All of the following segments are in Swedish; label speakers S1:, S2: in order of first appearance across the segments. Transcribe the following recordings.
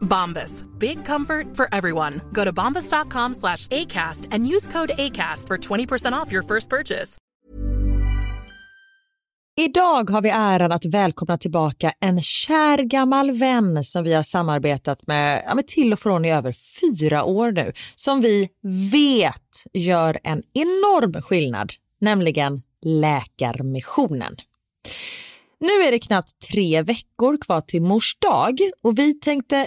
S1: Bombas. Big comfort for everyone. Go to bombas.com slash ACAST and use code ACAST for 20% off your first purchase.
S2: Idag har vi äran att välkomna tillbaka en kär gammal vän som vi har samarbetat med, ja, med till och från i över fyra år nu, som vi vet gör en enorm skillnad, nämligen Läkarmissionen. Nu är det knappt tre veckor kvar till mors dag och vi tänkte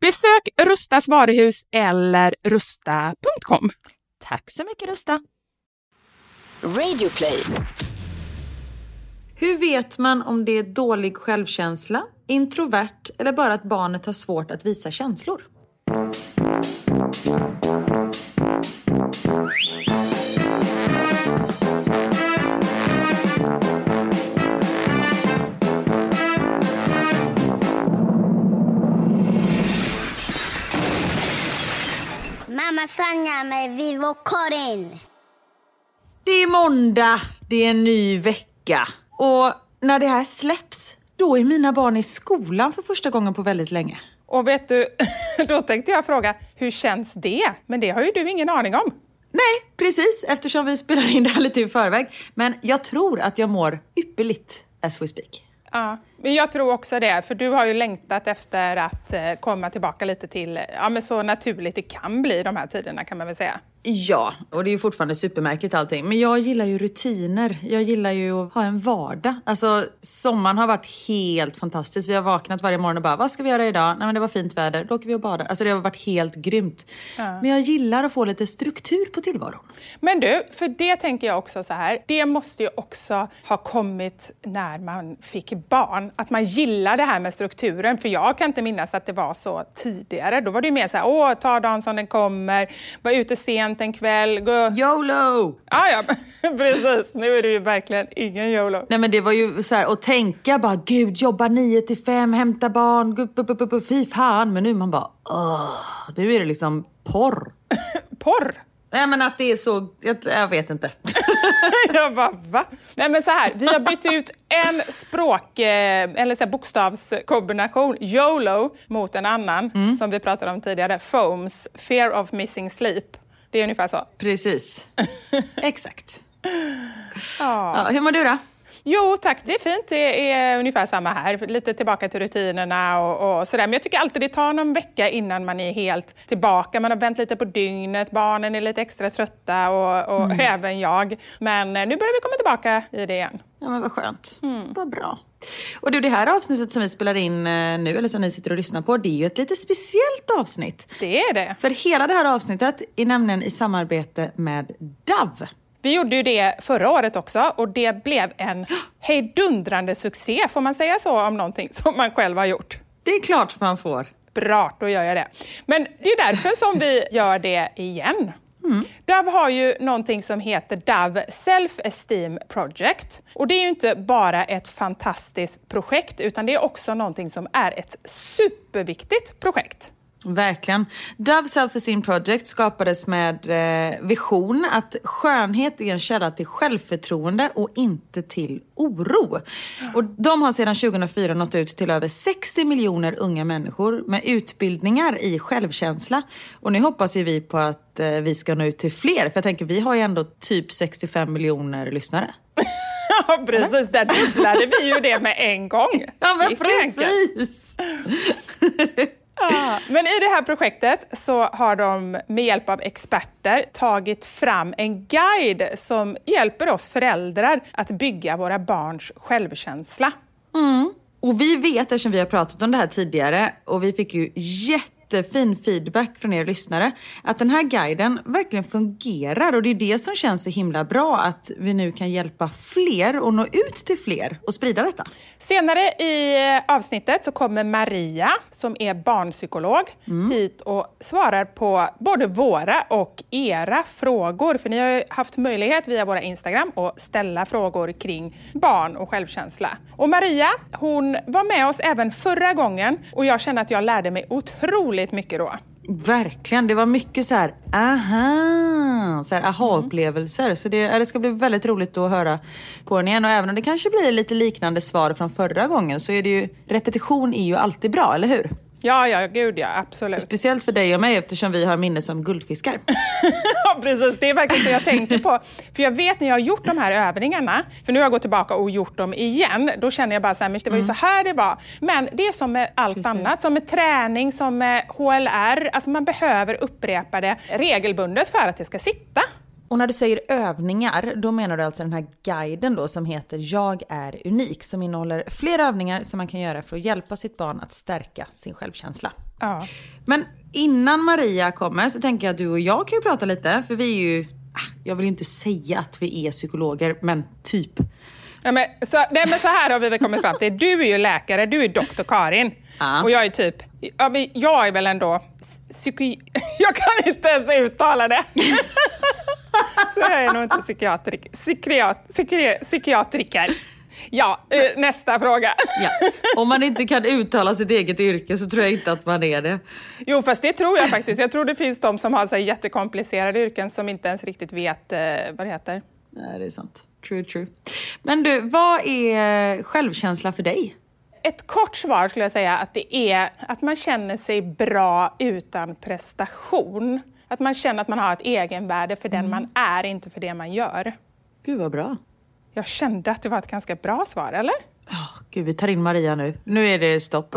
S3: Besök Rustas varuhus eller rusta.com.
S2: Tack så mycket Rusta!
S4: Radioplay.
S2: Hur vet man om det är dålig självkänsla, introvert eller bara att barnet har svårt att visa känslor?
S5: Mamma Sanja med Vivo Karin.
S2: Det är måndag, det är en ny vecka och när det här släpps, då är mina barn i skolan för första gången på väldigt länge.
S3: Och vet du, då tänkte jag fråga, hur känns det? Men det har ju du ingen aning om.
S2: Nej, precis, eftersom vi spelar in det här lite i förväg. Men jag tror att jag mår ypperligt as we speak.
S3: Ja, men jag tror också det, för du har ju längtat efter att eh, komma tillbaka lite till ja, men så naturligt det kan bli de här tiderna kan man väl säga.
S2: Ja, och det är ju fortfarande supermärkligt allting. Men jag gillar ju rutiner. Jag gillar ju att ha en vardag. Alltså sommaren har varit helt fantastisk. Vi har vaknat varje morgon och bara, vad ska vi göra idag? Nej men det var fint väder, då åker vi och badar. Alltså det har varit helt grymt. Men jag gillar att få lite struktur på tillvaron.
S3: Men du, för det tänker jag också så här, det måste ju också ha kommit när man fick barn, att man gillar det här med strukturen. För jag kan inte minnas att det var så tidigare. Då var det ju mer så här, åh, ta dagen som den kommer, vara ute sent en kväll, gå...
S2: YOLO!
S3: Ja, ja, precis. Nu är det ju verkligen ingen YOLO.
S2: Nej men det var ju så här att tänka bara gud jobba 9 till 5, hämta barn, gupp, fy fan. Men nu man bara åh, nu är det liksom porr.
S3: Porr!
S2: Nej men att det är så, jag, jag vet inte.
S3: Jag bara, va? Nej men så här, vi har bytt ut en språk, eh, eller så här bokstavskombination, YOLO, mot en annan, som vi pratade om tidigare, FOAMS, Fear of Missing Sleep. Det är ungefär så.
S2: Precis. Exakt.
S3: Ja.
S2: Ja, hur mår du då?
S3: Jo tack, det är fint. Det är ungefär samma här. Lite tillbaka till rutinerna och, och sådär. Men jag tycker alltid det tar någon vecka innan man är helt tillbaka. Man har vänt lite på dygnet, barnen är lite extra trötta och, och även jag. Men eh, nu börjar vi komma tillbaka i det igen.
S2: Ja men vad skönt. Vad bra. Och du, det här avsnittet som vi spelar in eh, nu, eller som ni sitter och lyssnar på, det är ju ett lite speciellt avsnitt.
S3: Det är det.
S2: För hela det här avsnittet är nämligen i samarbete med Dove.
S3: Vi gjorde ju det förra året också och det blev en hejdundrande succé. Får man säga så om någonting som man själv har gjort?
S2: Det är klart man får.
S3: Bra, då gör jag det. Men det är därför som vi gör det igen. Dove har ju någonting som heter Dove Self Esteem Project. Och det är ju inte bara ett fantastiskt projekt, utan det är också någonting som är ett superviktigt projekt.
S2: Verkligen. Dove Self-Esteem Project skapades med eh, vision att skönhet är en källa till självförtroende och inte till oro. Och de har sedan 2004 nått ut till över 60 miljoner unga människor med utbildningar i självkänsla. Och nu hoppas ju vi på att eh, vi ska nå ut till fler, för jag tänker vi har ju ändå typ 65 miljoner lyssnare.
S3: Ja, precis. Där dubblade vi ju det med en gång.
S2: Ja men precis!
S3: Men i det här projektet så har de med hjälp av experter tagit fram en guide som hjälper oss föräldrar att bygga våra barns självkänsla. Mm.
S2: Och vi vet, eftersom vi har pratat om det här tidigare och vi fick ju jättefin feedback från er lyssnare, att den här guiden verkligen fungerar och det är det som känns så himla bra att vi nu kan hjälpa fler och nå ut till fler och sprida detta.
S3: Senare i avsnittet så kommer Maria, som är barnpsykolog, hit och svarar på både våra och era frågor. För ni har ju haft möjlighet via våra Instagram att ställa frågor kring barn och självkänsla. Och Maria, hon var med oss även förra gången och jag känner att jag lärde mig otroligt mycket då.
S2: Verkligen, det var mycket så här, aha, så här aha-upplevelser. Så det, det ska bli väldigt roligt att höra på den igen. Och även om det kanske blir lite liknande svar från förra gången så är det ju, repetition är ju alltid bra, eller hur?
S3: Ja, ja, gud ja, absolut.
S2: Speciellt för dig och mig eftersom vi har minne som guldfiskar.
S3: Ja, precis. Det är verkligen det jag tänker på. För jag vet när jag har gjort de här övningarna, för nu har jag gått tillbaka och gjort dem igen, då känner jag bara så här, men det var ju så här det var. Men det är som med allt
S2: Precis.
S3: annat, som med träning, som med HLR, alltså man behöver upprepa det regelbundet för att det ska sitta.
S2: Och när du säger övningar, då menar du alltså den här guiden då som heter Jag är unik, som innehåller flera övningar som man kan göra för att hjälpa sitt barn att stärka sin självkänsla.
S3: Ja.
S2: Men innan Maria kommer så tänker jag att du och jag kan ju prata lite, för vi är ju, ah, jag vill ju inte säga att vi är psykologer, men typ.
S3: Ja, men, så, nej, men så här har vi väl kommit fram till. Du är ju läkare, du är doktor Karin.
S2: Ja.
S3: Och jag är typ, ja, men jag är väl ändå psyki... Jag kan inte ens uttala det. Så jag är nog inte psykiatrik, psykiat, psyki, psykiatriker. Ja, eh, nästa fråga.
S2: Ja. Om man inte kan uttala sitt eget yrke så tror jag inte att man är det.
S3: Jo, fast det tror jag faktiskt. Jag tror det finns de som har så jättekomplicerade yrken som inte ens riktigt vet eh, vad det heter.
S2: Nej, det är sant. True, true. Men du, vad är självkänsla för dig?
S3: Ett kort svar skulle jag säga att det är att man känner sig bra utan prestation. Att man känner att man har ett egenvärde för den man är, inte för det man gör.
S2: Gud vad bra.
S3: Jag kände att det var ett ganska bra svar, eller?
S2: Oh, Gud, vi tar in Maria nu. Nu är det stopp.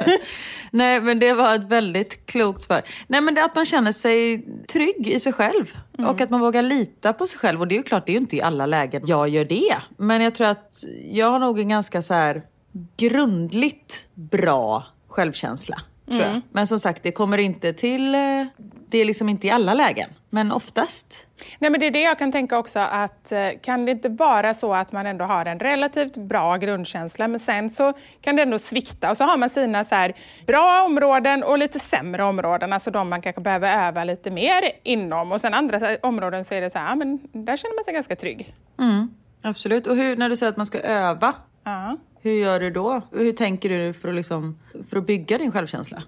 S2: Nej, men det var ett väldigt klokt svar. Nej, men det att man känner sig trygg i sig själv. Och att man vågar lita på sig själv. Och det är ju klart, det är ju inte i alla lägen jag gör det. Men jag tror att jag har nog en ganska så här grundligt bra självkänsla. Tror jag. Men som sagt, det kommer inte till... Det är liksom inte i alla lägen. Men oftast.
S3: Nej, men det är det jag kan tänka också att eh, kan det inte vara så att man ändå har en relativt bra grundkänsla men sen så kan det ändå svikta och så har man sina så här bra områden och lite sämre områden, alltså de man kanske behöver öva lite mer inom och sen andra områden så är det så här, men där känner man sig ganska trygg.
S2: Absolut. Och hur, när du säger att man ska öva,
S3: Ja.
S2: hur gör du då? Hur tänker du för att, liksom, för att bygga din självkänsla?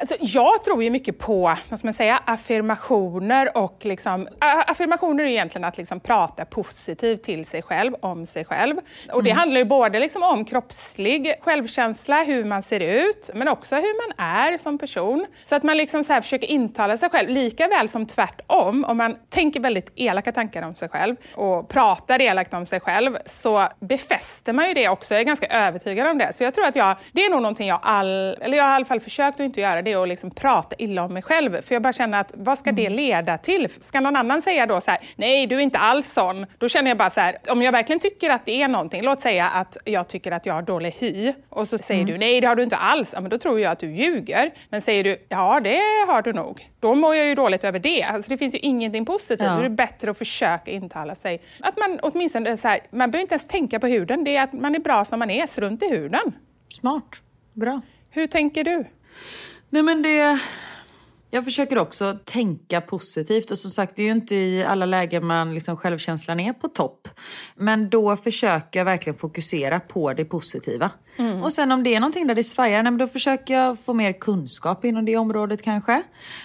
S3: Alltså, jag tror ju mycket på vad ska man säga, affirmationer. Och liksom, affirmationer är egentligen att liksom prata positivt till sig själv, om sig själv. Och Det handlar ju både liksom om kroppslig självkänsla, hur man ser ut, men också hur man är som person. Så att man liksom så här försöker intala sig själv, lika väl som tvärtom. Om man tänker väldigt elaka tankar om sig själv och pratar elakt om sig själv, så befäster man ju det också. Jag är ganska övertygad om det. Så jag tror att jag, det är nog någonting jag, all, eller jag har i alla fall försökt att inte göra, det är att liksom prata illa om mig själv. För jag bara känner att, vad ska det leda till? Ska någon annan säga då så här, nej du är inte alls sån. Då känner jag bara så här, om jag verkligen tycker att det är någonting, låt säga att jag tycker att jag har dålig hy. Och så säger du, nej det har du inte alls. Ja, men då tror jag att du ljuger. Men säger du, ja det har du nog. Då mår jag ju dåligt över det. Alltså det finns ju ingenting positivt.
S2: Ja.
S3: Då är det bättre att försöka intala sig. Att man åtminstone så här, man behöver inte ens tänka på huden. Det är att man är bra som man är, strunt i huden.
S2: Smart. Bra.
S3: Hur tänker du?
S2: Nej men det... Jag försöker också tänka positivt och som sagt det är ju inte i alla lägen man liksom självkänslan är på topp. Men då försöker jag verkligen fokusera på det positiva. Mm. Och sen om det är någonting där det svajar, nej, då försöker jag få mer kunskap inom det området kanske.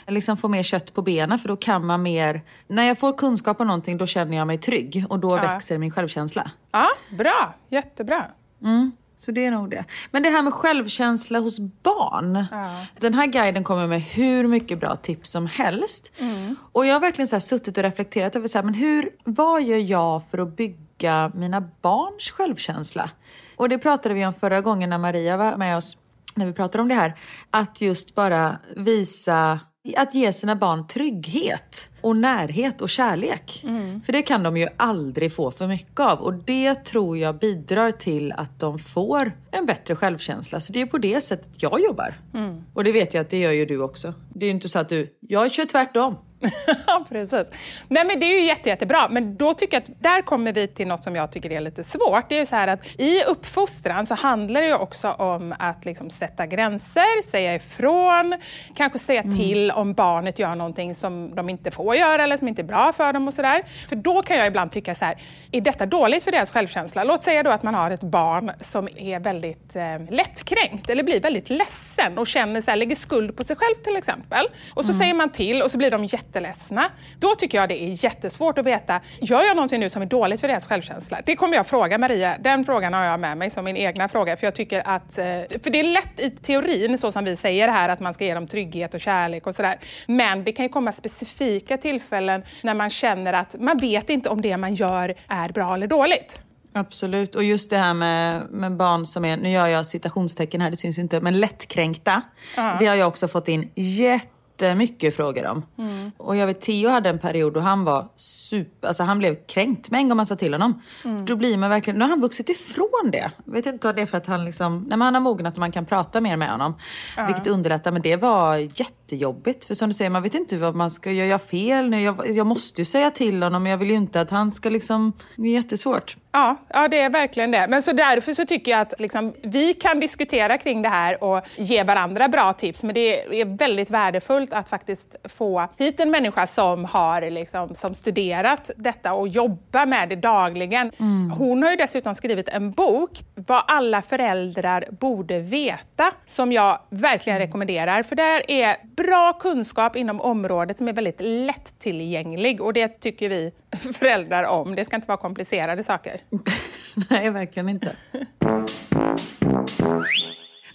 S2: Liksom få mer kött på benen för då kan man mer, när jag får kunskap om någonting då känner jag mig trygg och då ja. växer min självkänsla.
S3: Ja, bra, jättebra.
S2: Mm. Så det är nog det. Men det här med självkänsla hos barn. Ja. Den här guiden kommer med hur mycket bra tips som helst. Mm. Och jag har verkligen så suttit och reflekterat över så här, men hur, vad gör jag för att bygga mina barns självkänsla? Och det pratade vi om förra gången när Maria var med oss, när vi pratade om det här. Att just bara visa att ge sina barn trygghet och närhet och kärlek. Mm. För det kan de ju aldrig få för mycket av och det tror jag bidrar till att de får en bättre självkänsla. Så det är på det sättet jag jobbar. Mm. Och det vet jag att det gör ju du också. Det är ju inte så att du, jag kör tvärtom.
S3: Ja, precis. Nej, men det är ju jätte, jättebra, men då tycker jag att där kommer vi till något som jag tycker är lite svårt. Det är ju så här att i uppfostran så handlar det ju också om att liksom sätta gränser, säga ifrån, kanske säga mm. till om barnet gör någonting som de inte får göra eller som inte är bra för dem och sådär. För då kan jag ibland tycka så här, är detta dåligt för deras självkänsla? Låt säga då att man har ett barn som är väldigt eh, lättkränkt eller blir väldigt ledsen och känner så här, lägger skuld på sig själv till exempel. Och så mm. säger man till och så blir de jätte jätteledsna. Då tycker jag det är jättesvårt att veta, gör jag någonting nu som är dåligt för deras självkänsla? Det kommer jag fråga Maria. Den frågan har jag med mig som min egna fråga. För jag tycker att, eh, för det är lätt i teorin, så som vi säger här, att man ska ge dem trygghet och kärlek och sådär. Men det kan ju komma specifika tillfällen när man känner att man vet inte om det man gör är bra eller dåligt.
S2: Absolut, och just det här med, med barn som är, nu gör jag citationstecken här, det syns inte, men lättkränkta. Uh -huh. Det har jag också fått in jätte jättemycket frågor om. Mm. Och jag vet Theo hade en period då han var super, alltså han blev kränkt med en gång man sa till honom. Mm. Då blir man verkligen, nu har han vuxit ifrån det. Jag vet inte vad det är för att han liksom, nej men han har mognat och man kan prata mer med honom. Uh. Vilket underlättar, men det var jättejobbigt. För som du säger, man vet inte vad man ska, gör jag fel nu? Jag, jag måste ju säga till honom, men jag vill ju inte att han ska liksom, det är jättesvårt.
S3: Ja, ja, det är verkligen det. Men så därför så tycker jag att liksom, vi kan diskutera kring det här och ge varandra bra tips. Men det är väldigt värdefullt att faktiskt få hit en människa som har liksom, som studerat detta och jobbar med det dagligen. Mm. Hon har ju dessutom skrivit en bok, Vad alla föräldrar borde veta, som jag verkligen mm. rekommenderar. För där är bra kunskap inom området som är väldigt lättillgänglig och det tycker vi föräldrar om. Det ska inte vara komplicerade saker.
S2: Nej, verkligen inte.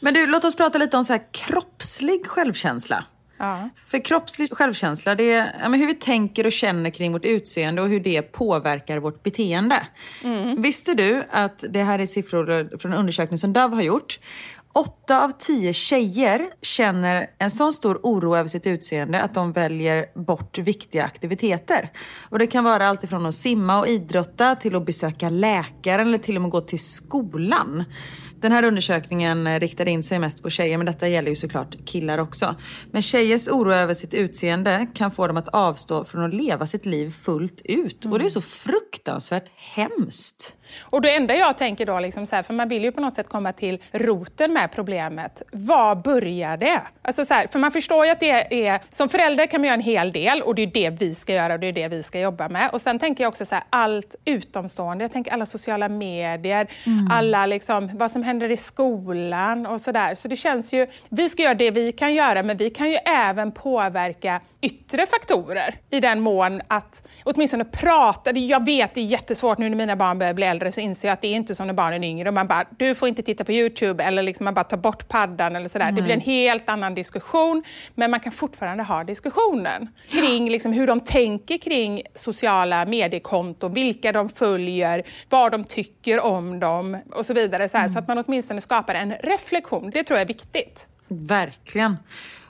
S2: Men du, låt oss prata lite om så här kroppslig självkänsla. Ja. För kroppslig självkänsla, det är ja, hur vi tänker och känner kring vårt utseende och hur det påverkar vårt beteende. Mm. Visste du att det här är siffror från en undersökning som Dove har gjort? Åtta av tio tjejer känner en sån stor oro över sitt utseende att de väljer bort viktiga aktiviteter. Och det kan vara allt ifrån att simma och idrotta till att besöka läkaren eller till och med gå till skolan. Den här undersökningen riktar in sig mest på tjejer men detta gäller ju såklart killar också. Men tjejers oro över sitt utseende kan få dem att avstå från att leva sitt liv fullt ut. Mm. Och det är så fruktansvärt hemskt.
S3: Och det enda jag tänker då, liksom så här, för man vill ju på något sätt komma till roten med problemet. Var börjar det? Alltså så här, för man förstår ju att det är, som förälder kan man göra en hel del och det är det vi ska göra och det är det vi ska jobba med. Och sen tänker jag också så här, allt utomstående, jag tänker alla sociala medier, mm. alla liksom, vad som händer i skolan och sådär. Så det känns ju, vi ska göra det vi kan göra, men vi kan ju även påverka yttre faktorer i den mån att åtminstone prata. Jag vet det är jättesvårt nu när mina barn börjar bli äldre så inser jag att det är inte som när barnen är yngre och man bara, du får inte titta på Youtube eller liksom man bara tar bort paddan eller sådär. Mm. Det blir en helt annan diskussion men man kan fortfarande ha diskussionen kring liksom hur de tänker kring sociala mediekonton, vilka de följer, vad de tycker om dem och så vidare. Så, här, mm. så att man åtminstone skapar en reflektion. Det tror jag är viktigt.
S2: Verkligen.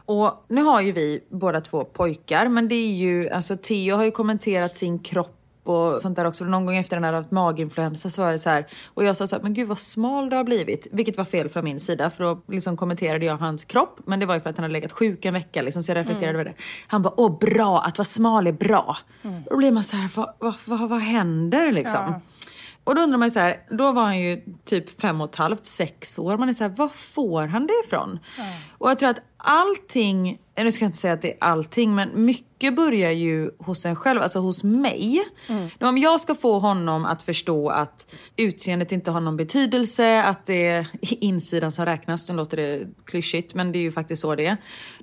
S2: Och nu har ju vi båda två pojkar, men det är ju, alltså Theo har ju kommenterat sin kropp och sånt där också. Någon gång efter den hade haft maginfluensa så var det så här, och jag sa så här, men gud vad smal du har blivit. Vilket var fel från min sida för då liksom kommenterade jag hans kropp. Men det var ju för att han hade legat sjuk en vecka liksom, så jag reflekterade mm. över det. Han bara, åh bra, att vara smal är bra. Mm. Då blir man så här, vad, vad, vad, vad händer liksom? Ja. Och då undrar man ju så här, då var han ju typ fem och ett halvt, sex år. Man är så här, var får han det ifrån? Mm. Och jag tror att allting, eh, nu ska jag inte säga att det är allting, men mycket börjar ju hos en själv, alltså hos mig. Mm. Om jag ska få honom att förstå att utseendet inte har någon betydelse, att det är insidan som räknas, nu låter det klyschigt men det är ju faktiskt så det är.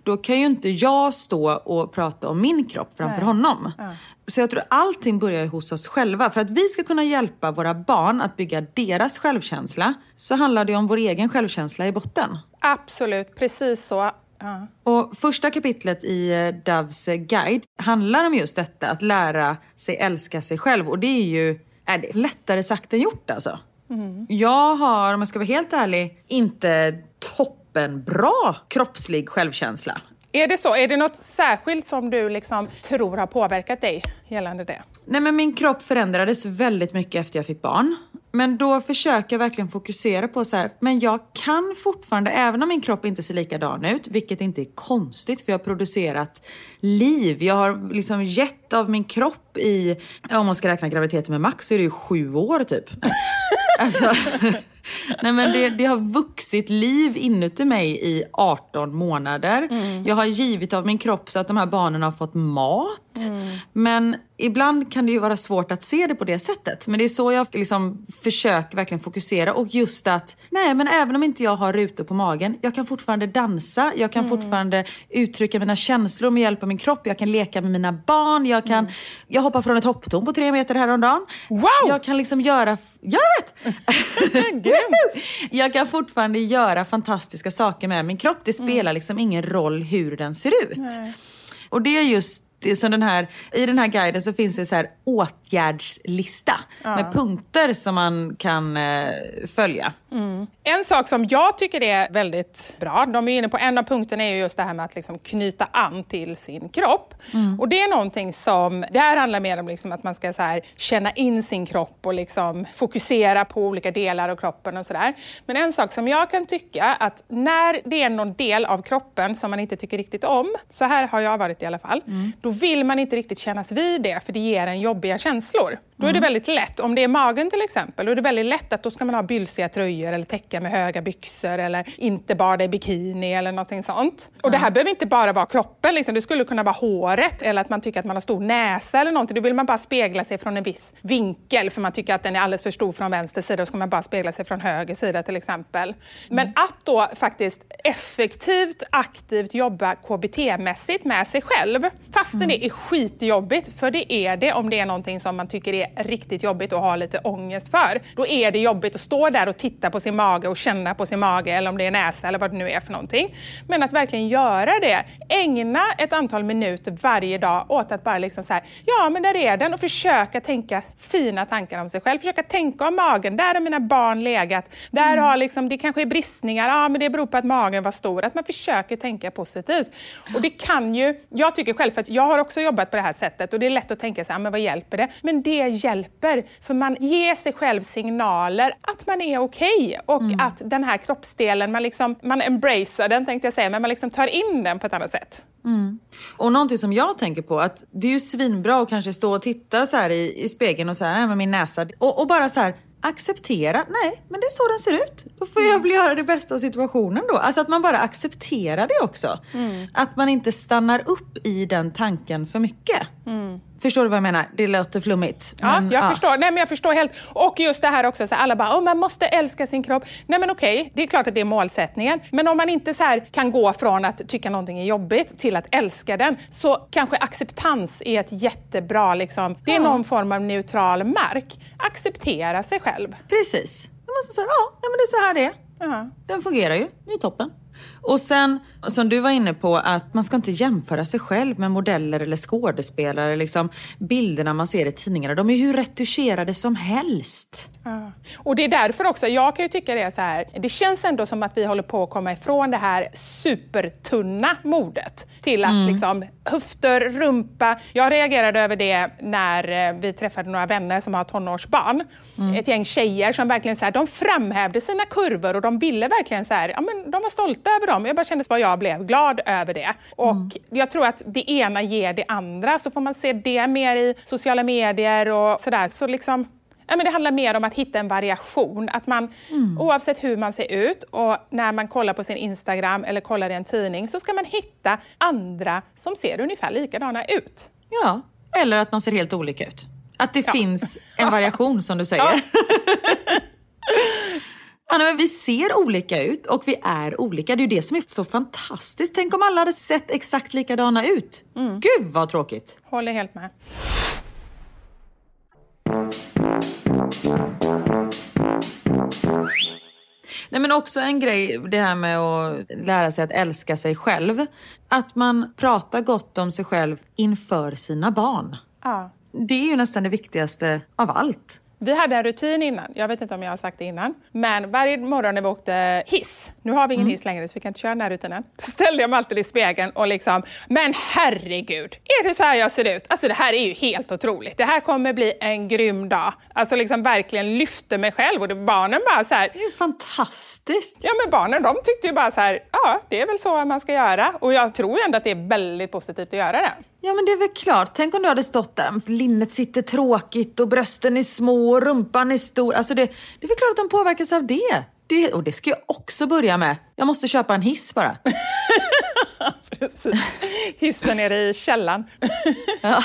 S2: Då kan ju inte jag stå och prata om min kropp framför Nej. honom. Ja. Så jag tror allting börjar hos oss själva. För att vi ska kunna hjälpa våra barn att bygga deras självkänsla så handlar det om vår egen självkänsla i botten.
S3: Absolut, precis så. Ja.
S2: Och första kapitlet i eh, Doves guide handlar om just detta, att lära sig älska sig själv. Och det är ju är det lättare sagt än gjort alltså. Mm. Jag har, om jag ska vara helt ärlig, inte toppenbra kroppslig självkänsla.
S3: Är det så? Är det något särskilt som du liksom tror har påverkat dig gällande det?
S2: Nej men min kropp förändrades väldigt mycket efter jag fick barn. Men då försöker jag verkligen fokusera på så här, men jag kan fortfarande, även om min kropp inte ser likadan ut, vilket inte är konstigt för jag har producerat liv. Jag har liksom gett av min kropp i, om man ska räkna graviditeten med Max så är det ju sju år typ. alltså, nej men det, det, har vuxit liv inuti mig i 18 månader. Mm. Jag har givit av min kropp så att de här barnen har fått mat. Mm. Men ibland kan det ju vara svårt att se det på det sättet. Men det är så jag liksom försöker verkligen fokusera. Och just att, nej men även om inte jag har rutor på magen, jag kan fortfarande dansa, jag kan mm. fortfarande uttrycka mina känslor med hjälp av min kropp, jag kan leka med mina barn, jag kan, mm. jag hoppar från ett hopptorn på tre meter häromdagen.
S3: Wow!
S2: Jag kan liksom göra, jag vet! jag kan fortfarande göra fantastiska saker med min kropp. Det spelar mm. liksom ingen roll hur den ser ut. Nej. Och det är just det som den här, I den här guiden så finns det så här åtgärdslista ja. med punkter som man kan eh, följa.
S3: Mm. En sak som jag tycker är väldigt bra, de är inne på en av punkterna är just det här med att liksom knyta an till sin kropp. Mm. Och det är någonting som, det här handlar mer om liksom att man ska så här, känna in sin kropp och liksom fokusera på olika delar av kroppen och sådär. Men en sak som jag kan tycka att när det är någon del av kroppen som man inte tycker riktigt om, så här har jag varit i alla fall, mm. då vill man inte riktigt kännas vid det för det ger en jobbiga känslor. Då är det mm. väldigt lätt, om det är magen till exempel, då är det väldigt lätt att då ska man ha bylsiga tröjor eller täcka med höga byxor eller inte bada i bikini eller någonting sånt. Och det här behöver inte bara vara kroppen, liksom. det skulle kunna vara håret eller att man tycker att man har stor näsa eller någonting. Då vill man bara spegla sig från en viss vinkel för man tycker att den är alldeles för stor från vänster sida, då ska man bara spegla sig från höger sida till exempel. Men mm. att då faktiskt effektivt, aktivt jobba KBT-mässigt med sig själv, fastän mm. det är skitjobbigt, för det är det om det är någonting som man tycker är riktigt jobbigt och har lite ångest för. Då är det jobbigt att stå där och titta på sin mage och känna på sin mage eller om det är näsa eller vad det nu är för någonting. Men att verkligen göra det. Ägna ett antal minuter varje dag åt att bara liksom så här, ja men där är den och försöka tänka fina tankar om sig själv. Försöka tänka om magen, där har mina barn legat. Där mm. har liksom, det kanske är bristningar, ja men det beror på att magen var stor. Att man försöker tänka positivt. Och det kan ju, jag tycker själv, för att jag har också jobbat på det här sättet och det är lätt att tänka så här, men vad hjälper det? Men det hjälper. För man ger sig själv signaler att man är okej okay och mm. att den här kroppsdelen, man, liksom, man embracear den tänkte jag säga, men man liksom tar in den på ett annat sätt.
S2: Mm. Och någonting som jag tänker på, att det är ju svinbra att kanske stå och titta så här i, i spegeln och så här, med min näsa och, och bara så här acceptera, nej men det är så den ser ut. Då får jag väl göra det bästa av situationen då. Alltså att man bara accepterar det också. Mm. Att man inte stannar upp i den tanken för mycket. Mm. Förstår du vad jag menar? Det låter flummigt.
S3: Men, ja, jag, ja. Förstår. Nej, men jag förstår helt. Och just det här också, så alla bara, oh, man måste älska sin kropp. Nej men okej, det är klart att det är målsättningen. Men om man inte så här kan gå från att tycka någonting är jobbigt till att älska den, så kanske acceptans är ett jättebra, liksom, det är ja. någon form av neutral mark. Acceptera sig själv.
S2: Precis. Man måste säga, ja, men det är så här det är. Uh -huh. Den fungerar ju, det är toppen. Och sen, som du var inne på, att man ska inte jämföra sig själv med modeller eller skådespelare. Liksom, bilderna man ser i tidningarna, de är hur retuscherade som helst.
S3: Ja. Och det är därför också, jag kan ju tycka det är så här, det känns ändå som att vi håller på att komma ifrån det här supertunna modet till att mm. liksom höfter, rumpa. Jag reagerade över det när eh, vi träffade några vänner som har tonårsbarn. Mm. Ett gäng tjejer som verkligen så här, de framhävde sina kurvor och de ville verkligen så här, ja men de var stolta över dem. Jag bara kände vad jag blev glad över det. Och mm. jag tror att det ena ger det andra, så får man se det mer i sociala medier och sådär. Så liksom Ja, men det handlar mer om att hitta en variation. Att man, mm. Oavsett hur man ser ut och när man kollar på sin Instagram eller kollar i en tidning så ska man hitta andra som ser ungefär likadana ut.
S2: Ja, eller att man ser helt olika ut. Att det ja. finns en variation som du säger. Ja. Anna, men vi ser olika ut och vi är olika. Det är ju det som är så fantastiskt. Tänk om alla hade sett exakt likadana ut. Mm. Gud vad tråkigt.
S3: Håller helt med.
S2: Nej, men också en grej, det här med att lära sig att älska sig själv. Att man pratar gott om sig själv inför sina barn.
S3: Ja.
S2: Det är ju nästan det viktigaste av allt.
S3: Vi hade en rutin innan, jag vet inte om jag har sagt det innan, men varje morgon när vi åkte hiss, nu har vi ingen mm. hiss längre så vi kan inte köra den här rutinen, så ställde jag mig alltid i spegeln och liksom, men herregud, är det så här jag ser ut? Alltså det här är ju helt otroligt, det här kommer bli en grym dag. Alltså liksom verkligen lyfte mig själv och det, barnen bara så här.
S2: Det är fantastiskt!
S3: Ja men barnen de tyckte ju bara så här, ja det är väl så man ska göra och jag tror ju ändå att det är väldigt positivt att göra det.
S2: Ja men det är väl klart. Tänk om du hade stått där, linnet sitter tråkigt och brösten är små och rumpan är stor. Alltså det, det är väl klart att de påverkas av det. det. Och det ska jag också börja med. Jag måste köpa en hiss bara.
S3: Precis. Hissen nere i källaren.
S2: ja.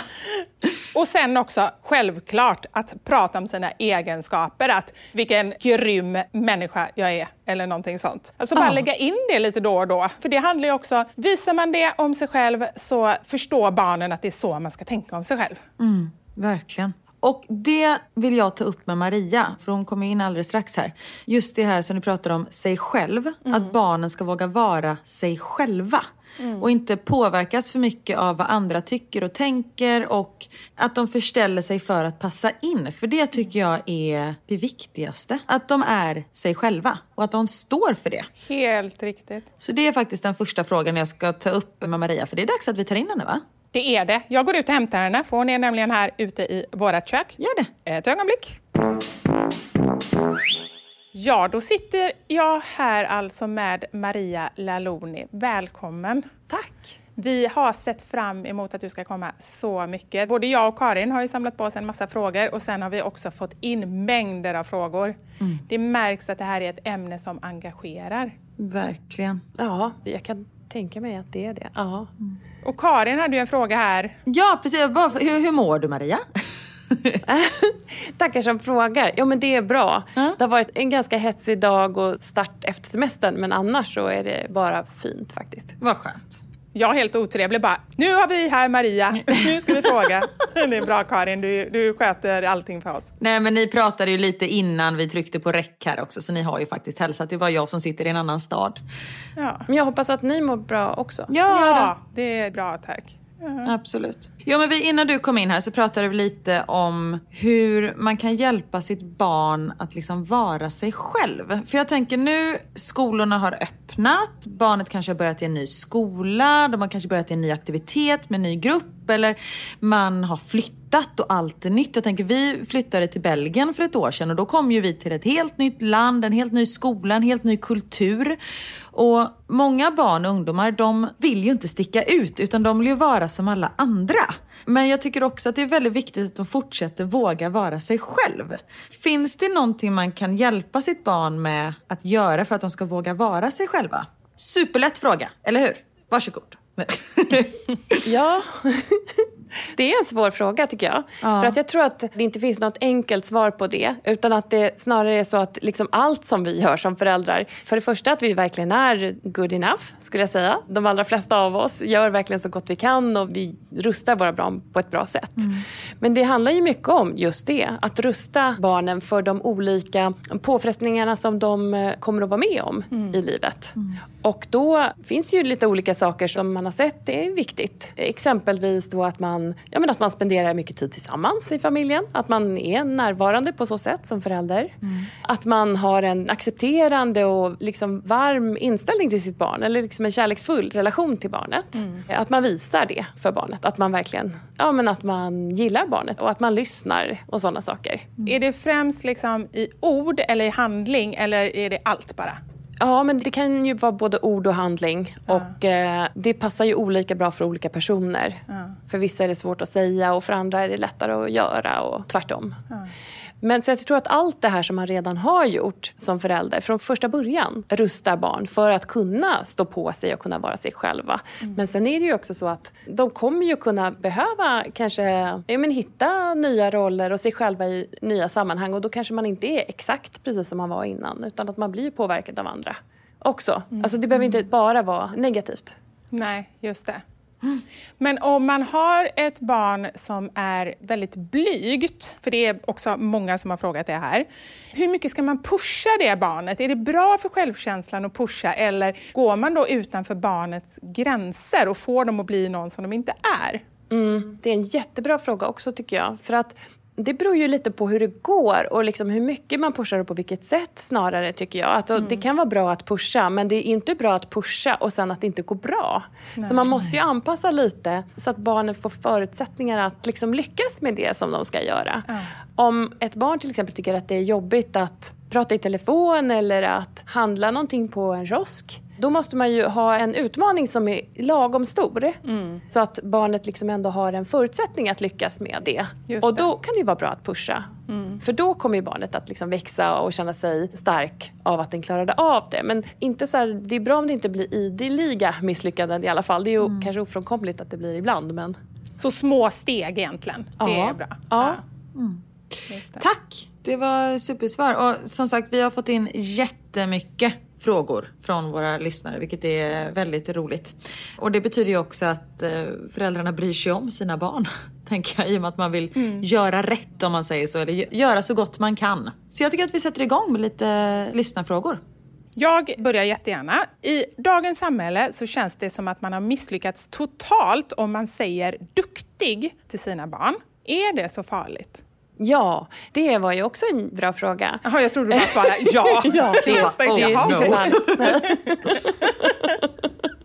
S3: Och sen också självklart att prata om sina egenskaper, att vilken grym människa jag är eller någonting sånt. Alltså bara ja. lägga in det lite då och då. För det handlar ju också, visar man det om sig själv så förstår barnen att det är så man ska tänka om sig själv.
S2: Mm, verkligen. Och det vill jag ta upp med Maria, för hon kommer in alldeles strax här. Just det här som du pratar om, sig själv. Mm. Att barnen ska våga vara sig själva. Mm. Och inte påverkas för mycket av vad andra tycker och tänker och att de förställer sig för att passa in. För det tycker jag är det viktigaste. Att de är sig själva och att de står för det.
S3: Helt riktigt.
S2: Så det är faktiskt den första frågan jag ska ta upp med Maria, för det är dags att vi tar in henne va?
S3: Det är det. Jag går ut och hämtar henne, för hon är nämligen här ute i vårt kök.
S2: Gör det.
S3: Ett ögonblick. Ja, då sitter jag här alltså med Maria Laloni. Välkommen!
S6: Tack!
S3: Vi har sett fram emot att du ska komma så mycket. Både jag och Karin har ju samlat på oss en massa frågor och sen har vi också fått in mängder av frågor. Mm. Det märks att det här är ett ämne som engagerar.
S2: Verkligen.
S6: Ja, jag kan tänka mig att det är det. Ja.
S3: Mm. Och Karin hade ju en fråga här.
S2: Ja, precis. Hur, hur mår du Maria?
S6: Tackar som frågar. Ja men det är bra. Mm. Det har varit en ganska hetsig dag och start efter semestern men annars så är det bara fint faktiskt.
S2: Vad skönt.
S3: Jag helt otrevlig bara, nu har vi här Maria, nu ska vi fråga. Det är bra Karin, du, du sköter allting för oss.
S2: Nej men ni pratade ju lite innan vi tryckte på räck här också så ni har ju faktiskt hälsat. Det var jag som sitter i en annan stad.
S6: Ja. Men jag hoppas att ni mår bra också.
S3: Ja, ja det är bra tack.
S2: Absolut. Ja, men vi, innan du kom in här så pratade vi lite om hur man kan hjälpa sitt barn att liksom vara sig själv. För jag tänker nu, skolorna har öppnat, barnet kanske har börjat i en ny skola, de har kanske börjat i en ny aktivitet med en ny grupp eller man har flyttat och allt är nytt. Jag tänker vi flyttade till Belgien för ett år sedan och då kom ju vi till ett helt nytt land, en helt ny skola, en helt ny kultur. Och många barn och ungdomar de vill ju inte sticka ut utan de vill ju vara som alla andra. Men jag tycker också att det är väldigt viktigt att de fortsätter våga vara sig själv. Finns det någonting man kan hjälpa sitt barn med att göra för att de ska våga vara sig själva? Superlätt fråga, eller hur? Varsågod.
S6: ja. Det är en svår fråga tycker jag. Ja. För att jag tror att det inte finns något enkelt svar på det. Utan att det snarare är så att liksom allt som vi gör som föräldrar. För det första att vi verkligen är good enough skulle jag säga. De allra flesta av oss gör verkligen så gott vi kan och vi rustar våra barn på ett bra sätt. Mm. Men det handlar ju mycket om just det. Att rusta barnen för de olika påfrestningarna som de eh, kommer att vara med om mm. i livet. Mm. Och då finns det ju lite olika saker som man har sett är viktigt. Exempelvis då att man, ja men att man spenderar mycket tid tillsammans i familjen. Att man är närvarande på så sätt som förälder. Mm. Att man har en accepterande och liksom varm inställning till sitt barn. Eller liksom en kärleksfull relation till barnet. Mm. Att man visar det för barnet. Att man verkligen ja, men att man gillar barnet och att man lyssnar och sådana saker.
S3: Mm. Är det främst liksom i ord eller i handling eller är det allt bara?
S6: Ja, men det kan ju vara både ord och handling. Ja. Och eh, det passar ju olika bra för olika personer. Ja. För vissa är det svårt att säga och för andra är det lättare att göra och tvärtom. Ja. Men så jag tror att allt det här som man redan har gjort som förälder från första början rustar barn för att kunna stå på sig och kunna vara sig själva. Mm. Men sen är det ju också så att de kommer ju kunna behöva kanske ja, men hitta nya roller och sig själva i nya sammanhang och då kanske man inte är exakt precis som man var innan utan att man blir påverkad av andra också. Mm. Alltså det behöver inte bara vara negativt.
S3: Nej, just det. Men om man har ett barn som är väldigt blygt, för det är också många som har frågat det här. Hur mycket ska man pusha det barnet? Är det bra för självkänslan att pusha eller går man då utanför barnets gränser och får dem att bli någon som de inte är?
S6: Mm, det är en jättebra fråga också tycker jag. För att det beror ju lite på hur det går och liksom hur mycket man pushar och på vilket sätt snarare tycker jag. Alltså, mm. Det kan vara bra att pusha men det är inte bra att pusha och sen att det inte går bra. Nej. Så man måste ju anpassa lite så att barnen får förutsättningar att liksom lyckas med det som de ska göra. Mm. Om ett barn till exempel tycker att det är jobbigt att prata i telefon eller att handla någonting på en kiosk då måste man ju ha en utmaning som är lagom stor. Mm. Så att barnet liksom ändå har en förutsättning att lyckas med det. Just och då det. kan det vara bra att pusha. Mm. För då kommer ju barnet att liksom växa och känna sig stark av att den klarade av det. Men inte så här, det är bra om det inte blir ideliga misslyckanden i alla fall. Det är ju mm. kanske ofrånkomligt att det blir ibland. Men...
S3: Så små steg egentligen,
S6: ja.
S3: det är bra.
S6: Ja. ja. Mm.
S2: Tack! Det var supersvar. Och som sagt, vi har fått in jättemycket frågor från våra lyssnare, vilket är väldigt roligt. Och det betyder ju också att eh, föräldrarna bryr sig om sina barn, tänker jag, i och med att man vill mm. göra rätt om man säger så, eller göra så gott man kan. Så jag tycker att vi sätter igång med lite lyssnarfrågor.
S3: Jag börjar jättegärna. I dagens samhälle så känns det som att man har misslyckats totalt om man säger duktig till sina barn. Är det så farligt?
S6: Ja, det var ju också en bra fråga.
S3: Jaha, jag trodde du bara svarade ja.
S6: ja, det, det, det,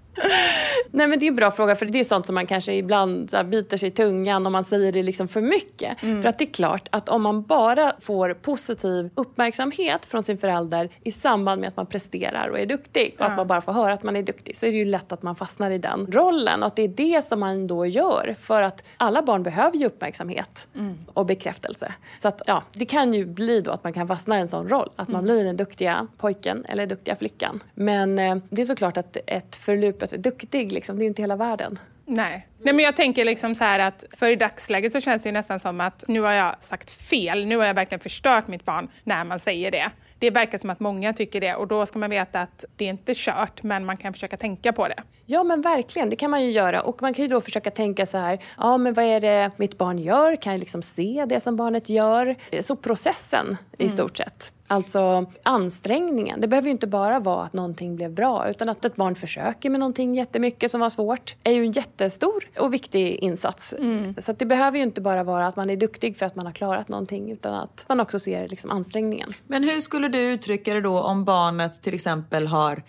S6: Nej men det är en bra fråga för det är sånt som man kanske ibland så biter sig i tungan om man säger det liksom för mycket. Mm. För att det är klart att om man bara får positiv uppmärksamhet från sin förälder i samband med att man presterar och är duktig och ja. att man bara får höra att man är duktig så är det ju lätt att man fastnar i den rollen och att det är det som man då gör för att alla barn behöver ju uppmärksamhet mm. och bekräftelse. Så att ja, det kan ju bli då att man kan fastna i en sån roll, att man mm. blir den duktiga pojken eller duktiga flickan. Men eh, det är såklart att ett förlupet duktig liksom, det är inte hela världen.
S3: Nej. Nej, men jag tänker liksom så här att för i dagsläget så känns det ju nästan som att nu har jag sagt fel, nu har jag verkligen förstört mitt barn när man säger det. Det verkar som att många tycker det och då ska man veta att det är inte kört men man kan försöka tänka på det.
S6: Ja men verkligen, det kan man ju göra och man kan ju då försöka tänka så här, ja men vad är det mitt barn gör? Kan jag liksom se det som barnet gör? Så processen mm. i stort sett. Alltså ansträngningen. Det behöver ju inte bara vara att någonting blev bra utan att ett barn försöker med någonting jättemycket som var svårt är ju en jättestor och viktig insats. Mm. Så det behöver ju inte bara vara att man är duktig för att man har klarat någonting utan att man också ser liksom ansträngningen.
S2: Men hur skulle du uttrycka det då om barnet till exempel har